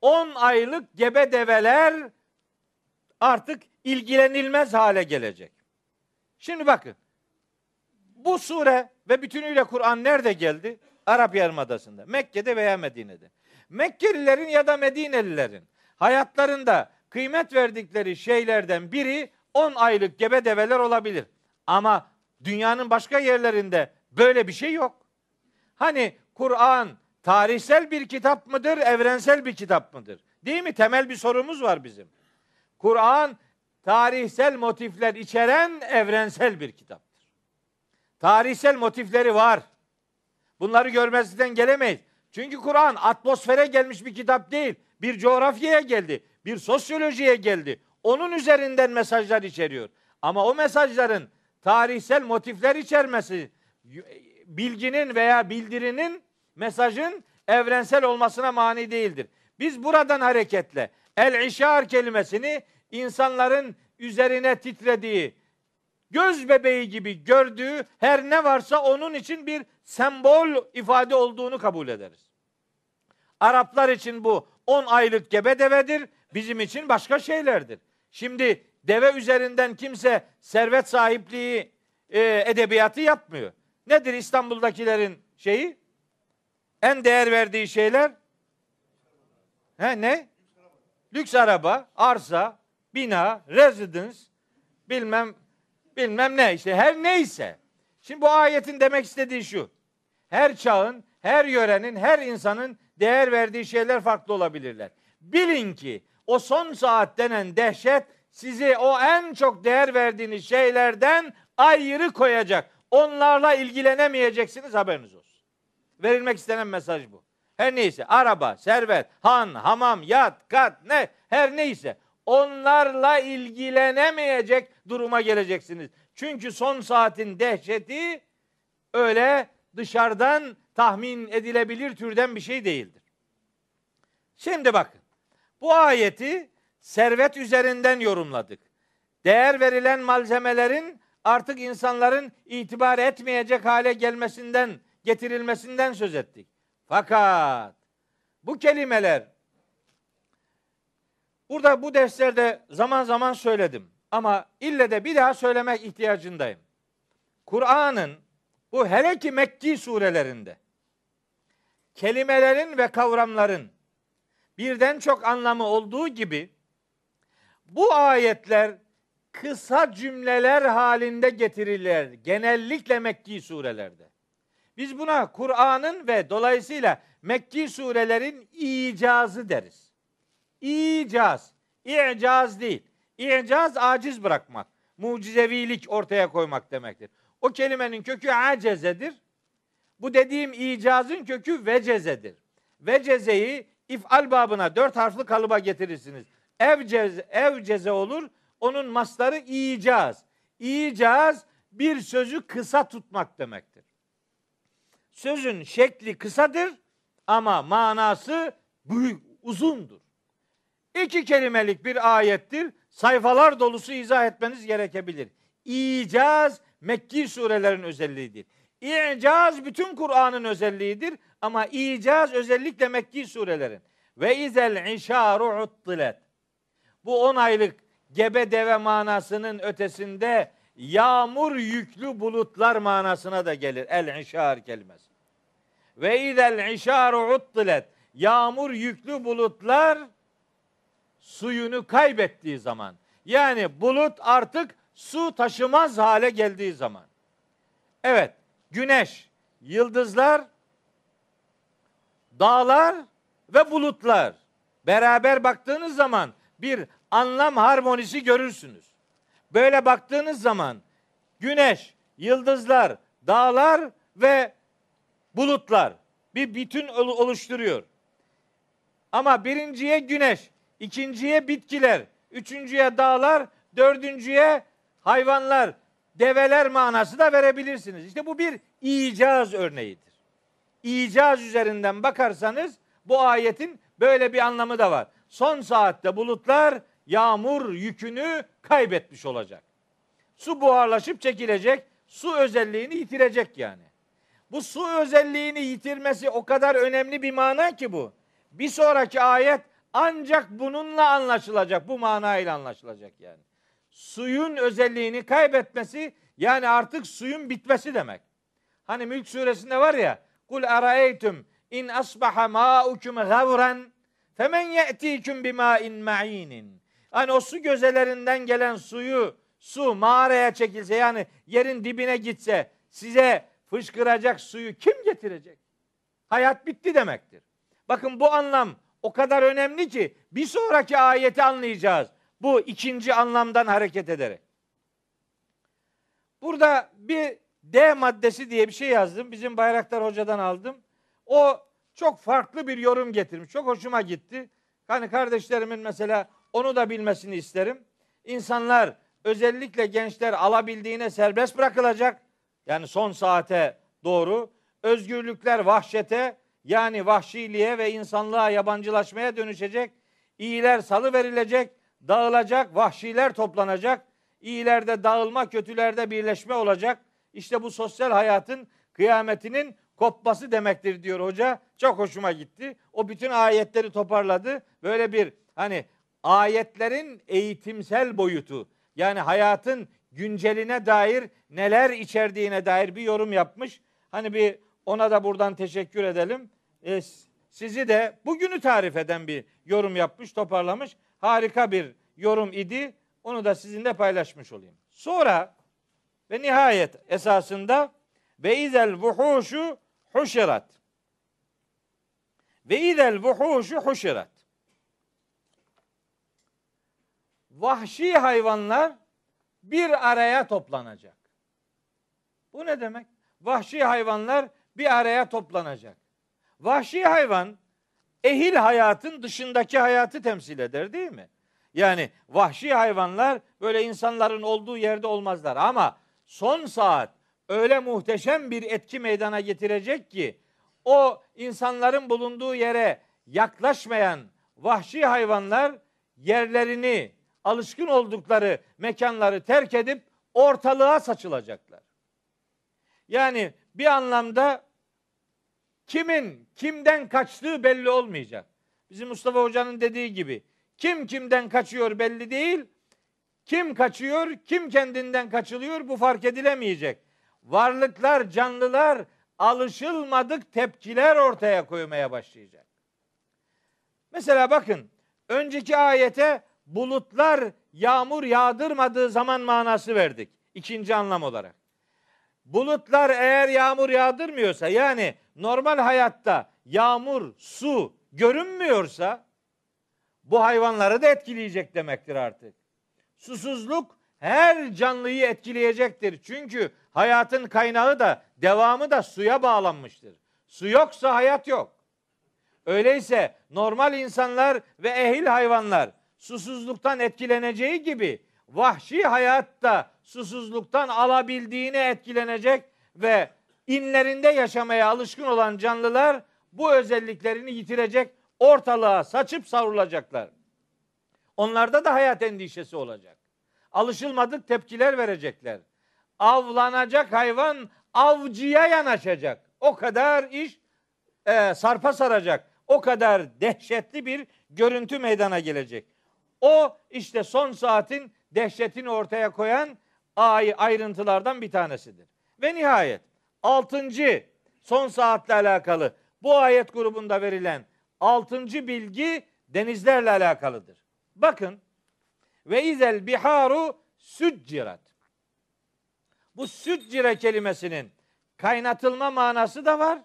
10 aylık gebe develer artık ilgilenilmez hale gelecek. Şimdi bakın. Bu sure ve bütünüyle Kur'an nerede geldi? Arap Yarımadası'nda. Mekke'de veya Medine'de. Mekkelilerin ya da Medinelilerin hayatlarında kıymet verdikleri şeylerden biri 10 aylık gebe develer olabilir. Ama dünyanın başka yerlerinde böyle bir şey yok. Hani Kur'an tarihsel bir kitap mıdır, evrensel bir kitap mıdır? Değil mi? Temel bir sorumuz var bizim. Kur'an tarihsel motifler içeren evrensel bir kitaptır. Tarihsel motifleri var. Bunları görmezden gelemeyiz. Çünkü Kur'an atmosfere gelmiş bir kitap değil. Bir coğrafyaya geldi. Bir sosyolojiye geldi. Onun üzerinden mesajlar içeriyor. Ama o mesajların tarihsel motifler içermesi bilginin veya bildirinin mesajın evrensel olmasına mani değildir. Biz buradan hareketle el-işar kelimesini insanların üzerine titrediği, göz bebeği gibi gördüğü her ne varsa onun için bir sembol ifade olduğunu kabul ederiz. Araplar için bu 10 aylık gebe devedir, bizim için başka şeylerdir. Şimdi deve üzerinden kimse servet sahipliği e, edebiyatı yapmıyor. Nedir İstanbul'dakilerin şeyi? En değer verdiği şeyler? He ne? Lüks araba, arsa, bina, residence, bilmem bilmem ne işte her neyse. Şimdi bu ayetin demek istediği şu. Her çağın, her yörenin, her insanın değer verdiği şeyler farklı olabilirler. Bilin ki o son saat denen dehşet sizi o en çok değer verdiğiniz şeylerden ayrı koyacak. Onlarla ilgilenemeyeceksiniz haberiniz olsun. Verilmek istenen mesaj bu. Her neyse araba, servet, han, hamam, yat, kat ne her neyse onlarla ilgilenemeyecek duruma geleceksiniz. Çünkü son saatin dehşeti öyle dışarıdan tahmin edilebilir türden bir şey değildir. Şimdi bakın. Bu ayeti servet üzerinden yorumladık. Değer verilen malzemelerin artık insanların itibar etmeyecek hale gelmesinden, getirilmesinden söz ettik. Fakat bu kelimeler burada bu derslerde zaman zaman söyledim ama ille de bir daha söylemek ihtiyacındayım. Kur'an'ın bu hele ki Mekki surelerinde kelimelerin ve kavramların birden çok anlamı olduğu gibi bu ayetler kısa cümleler halinde getirilir. Genellikle Mekki surelerde. Biz buna Kur'an'ın ve dolayısıyla Mekki surelerin icazı deriz. İcaz. İcaz değil. İcaz aciz bırakmak. Mucizevilik ortaya koymak demektir. O kelimenin kökü acezedir. Bu dediğim icazın kökü vecezedir. Vecezeyi ifal babına dört harfli kalıba getirirsiniz. Evcez, evceze olur. Onun masları icaz. İcaz bir sözü kısa tutmak demektir. Sözün şekli kısadır ama manası büyük, uzundur. İki kelimelik bir ayettir. sayfalar dolusu izah etmeniz gerekebilir. İcaz Mekki surelerin özelliğidir. İcaz bütün Kur'an'ın özelliğidir ama icaz özellikle Mekki surelerin. Ve izel işaru uttilet. Bu 10 aylık gebe deve manasının ötesinde yağmur yüklü bulutlar manasına da gelir. El işar kelimesi. Ve izel işaru uttilet. Yağmur yüklü bulutlar suyunu kaybettiği zaman. Yani bulut artık su taşımaz hale geldiği zaman. Evet, güneş, yıldızlar, dağlar ve bulutlar beraber baktığınız zaman bir anlam harmonisi görürsünüz. Böyle baktığınız zaman güneş, yıldızlar, dağlar ve bulutlar bir bütün oluşturuyor. Ama birinciye güneş, ikinciye bitkiler, üçüncüye dağlar, dördüncüye hayvanlar, develer manası da verebilirsiniz. İşte bu bir icaz örneğidir. İcaz üzerinden bakarsanız bu ayetin böyle bir anlamı da var. Son saatte bulutlar yağmur yükünü kaybetmiş olacak. Su buharlaşıp çekilecek, su özelliğini yitirecek yani. Bu su özelliğini yitirmesi o kadar önemli bir mana ki bu. Bir sonraki ayet ancak bununla anlaşılacak. Bu manayla anlaşılacak yani. Suyun özelliğini kaybetmesi yani artık suyun bitmesi demek. Hani Mülk suresinde var ya Kul araeytum in asbaha ma'ukum gavran femen ye'tikum bima'in ma'inin. Hani o su gözelerinden gelen suyu su mağaraya çekilse yani yerin dibine gitse size fışkıracak suyu kim getirecek? Hayat bitti demektir. Bakın bu anlam o kadar önemli ki bir sonraki ayeti anlayacağız. Bu ikinci anlamdan hareket ederek. Burada bir D maddesi diye bir şey yazdım. Bizim Bayraktar Hoca'dan aldım. O çok farklı bir yorum getirmiş. Çok hoşuma gitti. Hani kardeşlerimin mesela onu da bilmesini isterim. İnsanlar özellikle gençler alabildiğine serbest bırakılacak. Yani son saate doğru. Özgürlükler vahşete yani vahşiliğe ve insanlığa yabancılaşmaya dönüşecek. İyiler salı verilecek, dağılacak, vahşiler toplanacak. İyilerde dağılma, kötülerde birleşme olacak. İşte bu sosyal hayatın kıyametinin kopması demektir diyor hoca. Çok hoşuma gitti. O bütün ayetleri toparladı. Böyle bir hani ayetlerin eğitimsel boyutu yani hayatın günceline dair neler içerdiğine dair bir yorum yapmış. Hani bir ona da buradan teşekkür edelim. E, sizi de bugünü tarif eden bir yorum yapmış, toparlamış. Harika bir yorum idi. Onu da sizinle paylaşmış olayım. Sonra ve nihayet esasında ve izel vuhuşu huşerat. Ve izel vuhuşu huşerat. Vahşi hayvanlar bir araya toplanacak. Bu ne demek? Vahşi hayvanlar bir araya toplanacak. Vahşi hayvan ehil hayatın dışındaki hayatı temsil eder değil mi? Yani vahşi hayvanlar böyle insanların olduğu yerde olmazlar ama son saat öyle muhteşem bir etki meydana getirecek ki o insanların bulunduğu yere yaklaşmayan vahşi hayvanlar yerlerini, alışkın oldukları mekanları terk edip ortalığa saçılacaklar. Yani bir anlamda kimin kimden kaçtığı belli olmayacak. Bizim Mustafa Hoca'nın dediği gibi kim kimden kaçıyor belli değil. Kim kaçıyor, kim kendinden kaçılıyor bu fark edilemeyecek. Varlıklar, canlılar alışılmadık tepkiler ortaya koymaya başlayacak. Mesela bakın önceki ayete bulutlar yağmur yağdırmadığı zaman manası verdik. ikinci anlam olarak. Bulutlar eğer yağmur yağdırmıyorsa yani normal hayatta yağmur, su görünmüyorsa bu hayvanları da etkileyecek demektir artık. Susuzluk her canlıyı etkileyecektir. Çünkü hayatın kaynağı da devamı da suya bağlanmıştır. Su yoksa hayat yok. Öyleyse normal insanlar ve ehil hayvanlar susuzluktan etkileneceği gibi vahşi hayatta susuzluktan alabildiğini etkilenecek ve inlerinde yaşamaya alışkın olan canlılar bu özelliklerini yitirecek, ortalığa saçıp savrulacaklar. Onlarda da hayat endişesi olacak. Alışılmadık tepkiler verecekler. Avlanacak hayvan avcıya yanaşacak. O kadar iş e, sarpa saracak. O kadar dehşetli bir görüntü meydana gelecek. O işte son saatin dehşetini ortaya koyan ay ayrıntılardan bir tanesidir. Ve nihayet altıncı son saatle alakalı bu ayet grubunda verilen altıncı bilgi denizlerle alakalıdır. Bakın ve izel biharu süccirat. Bu süccire kelimesinin kaynatılma manası da var,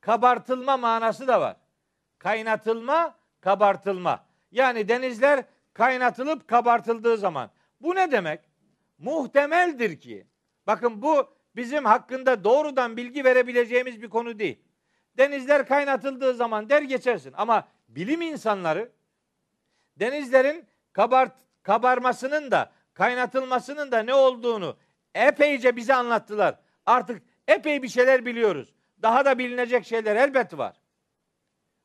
kabartılma manası da var. Kaynatılma, kabartılma. Yani denizler kaynatılıp kabartıldığı zaman. Bu ne demek? Muhtemeldir ki, bakın bu bizim hakkında doğrudan bilgi verebileceğimiz bir konu değil. Denizler kaynatıldığı zaman der geçersin. Ama bilim insanları denizlerin kabart, kabarmasının da kaynatılmasının da ne olduğunu epeyce bize anlattılar. Artık epey bir şeyler biliyoruz. Daha da bilinecek şeyler elbet var.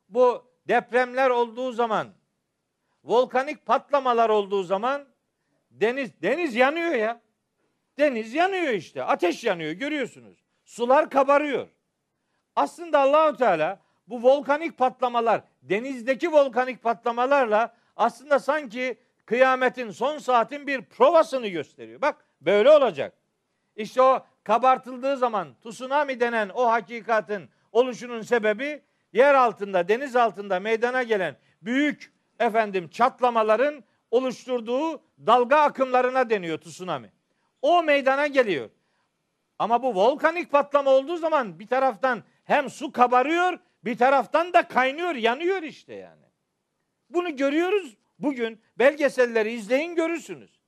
Bu depremler olduğu zaman, volkanik patlamalar olduğu zaman deniz deniz yanıyor ya. Deniz yanıyor işte. Ateş yanıyor görüyorsunuz. Sular kabarıyor. Aslında Allahu Teala bu volkanik patlamalar, denizdeki volkanik patlamalarla aslında sanki kıyametin son saatin bir provasını gösteriyor. Bak böyle olacak. İşte o kabartıldığı zaman tsunami denen o hakikatin oluşunun sebebi yer altında, deniz altında meydana gelen büyük efendim çatlamaların oluşturduğu dalga akımlarına deniyor tsunami. O meydana geliyor. Ama bu volkanik patlama olduğu zaman bir taraftan hem su kabarıyor, bir taraftan da kaynıyor, yanıyor işte yani. Bunu görüyoruz bugün. Belgeselleri izleyin görürsünüz.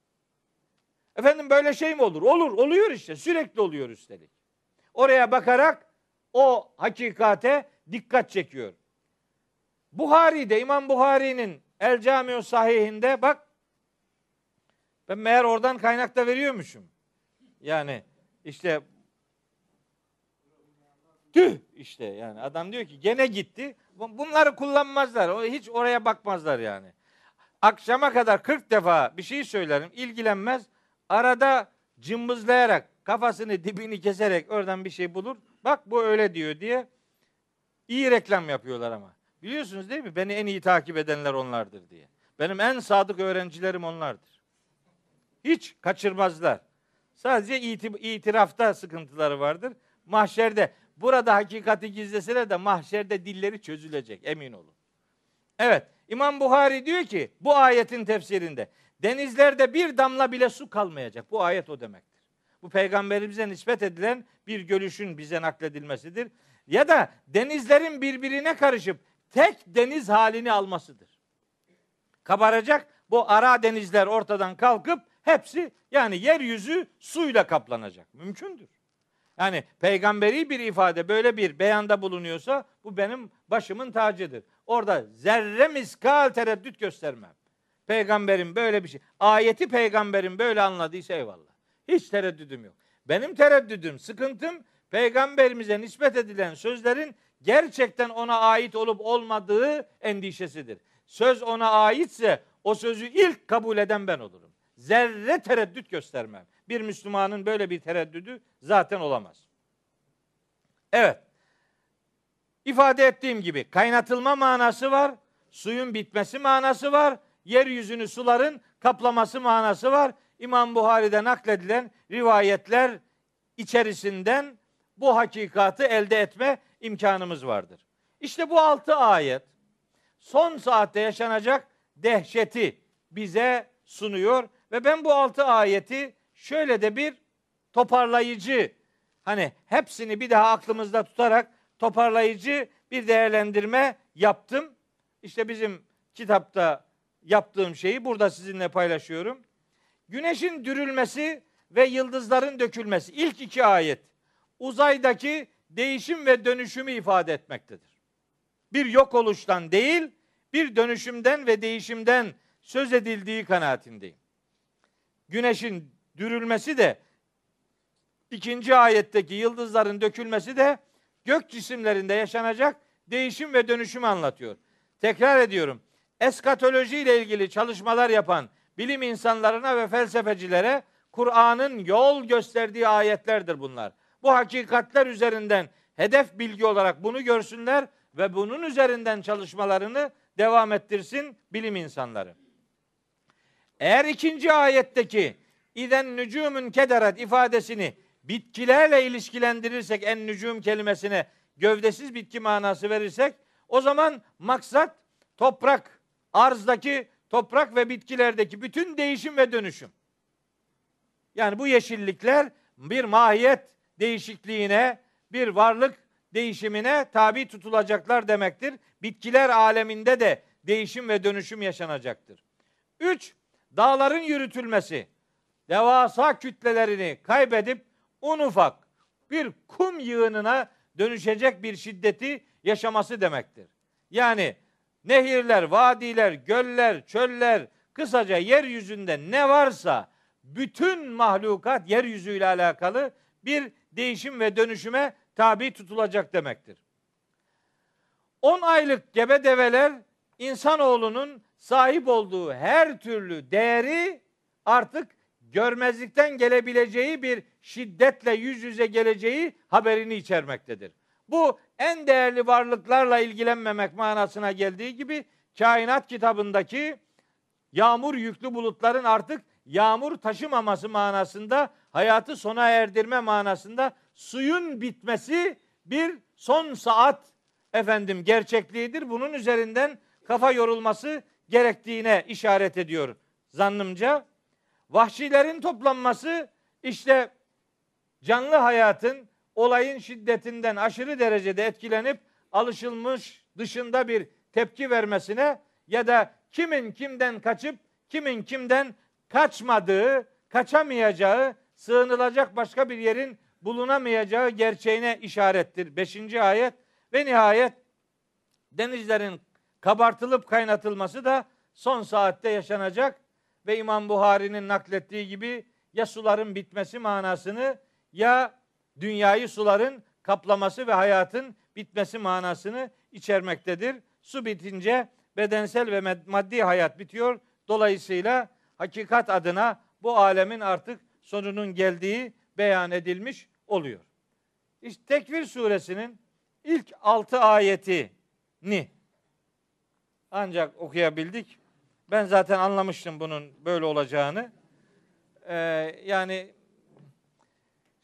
Efendim böyle şey mi olur? Olur, oluyor işte. Sürekli oluyor üstelik. Oraya bakarak o hakikate dikkat çekiyor. Buhari'de İmam Buhari'nin El Camiu Sahihinde bak ben meğer oradan kaynakta veriyormuşum. Yani işte tüh işte yani adam diyor ki gene gitti. Bunları kullanmazlar. Hiç oraya bakmazlar yani. Akşama kadar 40 defa bir şey söylerim. ilgilenmez. Arada cımbızlayarak kafasını dibini keserek oradan bir şey bulur. Bak bu öyle diyor diye iyi reklam yapıyorlar ama. Biliyorsunuz değil mi? Beni en iyi takip edenler onlardır diye. Benim en sadık öğrencilerim onlardır. Hiç kaçırmazlar. Sadece itirafta sıkıntıları vardır. Mahşerde burada hakikati gizleseler de mahşerde dilleri çözülecek emin olun. Evet İmam Buhari diyor ki bu ayetin tefsirinde denizlerde bir damla bile su kalmayacak. Bu ayet o demektir. Bu peygamberimize nispet edilen bir görüşün bize nakledilmesidir. Ya da denizlerin birbirine karışıp tek deniz halini almasıdır. Kabaracak bu ara denizler ortadan kalkıp hepsi yani yeryüzü suyla kaplanacak. Mümkündür. Yani peygamberi bir ifade böyle bir beyanda bulunuyorsa bu benim başımın tacıdır. Orada zerre miskal tereddüt göstermem. Peygamberin böyle bir şey. Ayeti peygamberin böyle anladıysa eyvallah. Hiç tereddüdüm yok. Benim tereddüdüm, sıkıntım peygamberimize nispet edilen sözlerin gerçekten ona ait olup olmadığı endişesidir. Söz ona aitse o sözü ilk kabul eden ben olurum. Zerre tereddüt göstermem. Bir Müslümanın böyle bir tereddüdü zaten olamaz. Evet. İfade ettiğim gibi kaynatılma manası var, suyun bitmesi manası var, yeryüzünü suların kaplaması manası var. İmam Buhari'de nakledilen rivayetler içerisinden bu hakikatı elde etme imkanımız vardır. İşte bu altı ayet son saatte yaşanacak dehşeti bize sunuyor ve ben bu altı ayeti şöyle de bir toparlayıcı hani hepsini bir daha aklımızda tutarak toparlayıcı bir değerlendirme yaptım. İşte bizim kitapta yaptığım şeyi burada sizinle paylaşıyorum. Güneşin dürülmesi ve yıldızların dökülmesi ilk iki ayet uzaydaki değişim ve dönüşümü ifade etmektedir. Bir yok oluştan değil, bir dönüşümden ve değişimden söz edildiği kanaatindeyim. Güneşin dürülmesi de ikinci ayetteki yıldızların dökülmesi de gök cisimlerinde yaşanacak değişim ve dönüşümü anlatıyor. Tekrar ediyorum. eskatoloji ile ilgili çalışmalar yapan bilim insanlarına ve felsefecilere Kur'an'ın yol gösterdiği ayetlerdir bunlar. Bu hakikatler üzerinden hedef bilgi olarak bunu görsünler ve bunun üzerinden çalışmalarını devam ettirsin bilim insanları. Eğer ikinci ayetteki iden nücumun kederet ifadesini bitkilerle ilişkilendirirsek en nücum kelimesine gövdesiz bitki manası verirsek o zaman maksat toprak, arzdaki toprak ve bitkilerdeki bütün değişim ve dönüşüm. Yani bu yeşillikler bir mahiyet değişikliğine, bir varlık değişimine tabi tutulacaklar demektir. Bitkiler aleminde de değişim ve dönüşüm yaşanacaktır. Üç, dağların yürütülmesi, devasa kütlelerini kaybedip un ufak bir kum yığınına dönüşecek bir şiddeti yaşaması demektir. Yani nehirler, vadiler, göller, çöller, kısaca yeryüzünde ne varsa bütün mahlukat yeryüzüyle alakalı bir değişim ve dönüşüme tabi tutulacak demektir. 10 aylık gebe develer insanoğlunun sahip olduğu her türlü değeri artık görmezlikten gelebileceği bir şiddetle yüz yüze geleceği haberini içermektedir. Bu en değerli varlıklarla ilgilenmemek manasına geldiği gibi kainat kitabındaki yağmur yüklü bulutların artık yağmur taşımaması manasında hayatı sona erdirme manasında suyun bitmesi bir son saat efendim gerçekliğidir. Bunun üzerinden kafa yorulması gerektiğine işaret ediyor zannımca. Vahşilerin toplanması işte canlı hayatın olayın şiddetinden aşırı derecede etkilenip alışılmış dışında bir tepki vermesine ya da kimin kimden kaçıp kimin kimden kaçmadığı, kaçamayacağı, sığınılacak başka bir yerin bulunamayacağı gerçeğine işarettir. Beşinci ayet ve nihayet denizlerin kabartılıp kaynatılması da son saatte yaşanacak ve İmam Buhari'nin naklettiği gibi ya suların bitmesi manasını ya dünyayı suların kaplaması ve hayatın bitmesi manasını içermektedir. Su bitince bedensel ve maddi hayat bitiyor. Dolayısıyla hakikat adına bu alemin artık sonunun geldiği beyan edilmiş oluyor. İşte Tekvir suresinin ilk altı ayetini ancak okuyabildik. Ben zaten anlamıştım bunun böyle olacağını. Ee, yani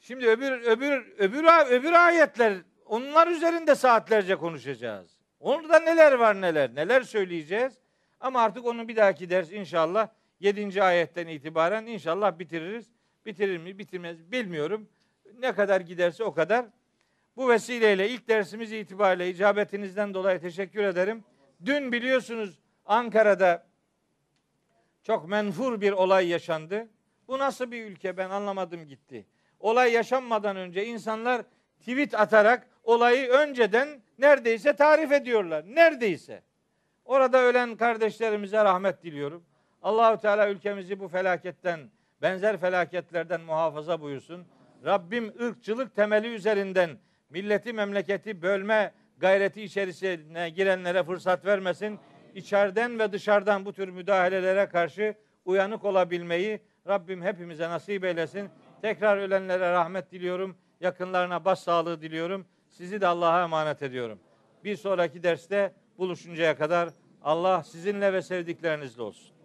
şimdi öbür öbür öbür öbür ayetler onlar üzerinde saatlerce konuşacağız. Orada neler var neler neler söyleyeceğiz. Ama artık onu bir dahaki ders inşallah 7. ayetten itibaren inşallah bitiririz. Bitirir mi bitirmez bilmiyorum. Ne kadar giderse o kadar. Bu vesileyle ilk dersimiz itibariyle icabetinizden dolayı teşekkür ederim. Dün biliyorsunuz Ankara'da çok menfur bir olay yaşandı. Bu nasıl bir ülke ben anlamadım gitti. Olay yaşanmadan önce insanlar tweet atarak olayı önceden neredeyse tarif ediyorlar. Neredeyse. Orada ölen kardeşlerimize rahmet diliyorum. Allahu Teala ülkemizi bu felaketten, benzer felaketlerden muhafaza buyursun. Rabbim ırkçılık temeli üzerinden milleti memleketi bölme gayreti içerisine girenlere fırsat vermesin. İçeriden ve dışarıdan bu tür müdahalelere karşı uyanık olabilmeyi Rabbim hepimize nasip eylesin. Tekrar ölenlere rahmet diliyorum. Yakınlarına başsağlığı diliyorum. Sizi de Allah'a emanet ediyorum. Bir sonraki derste buluşuncaya kadar Allah sizinle ve sevdiklerinizle olsun.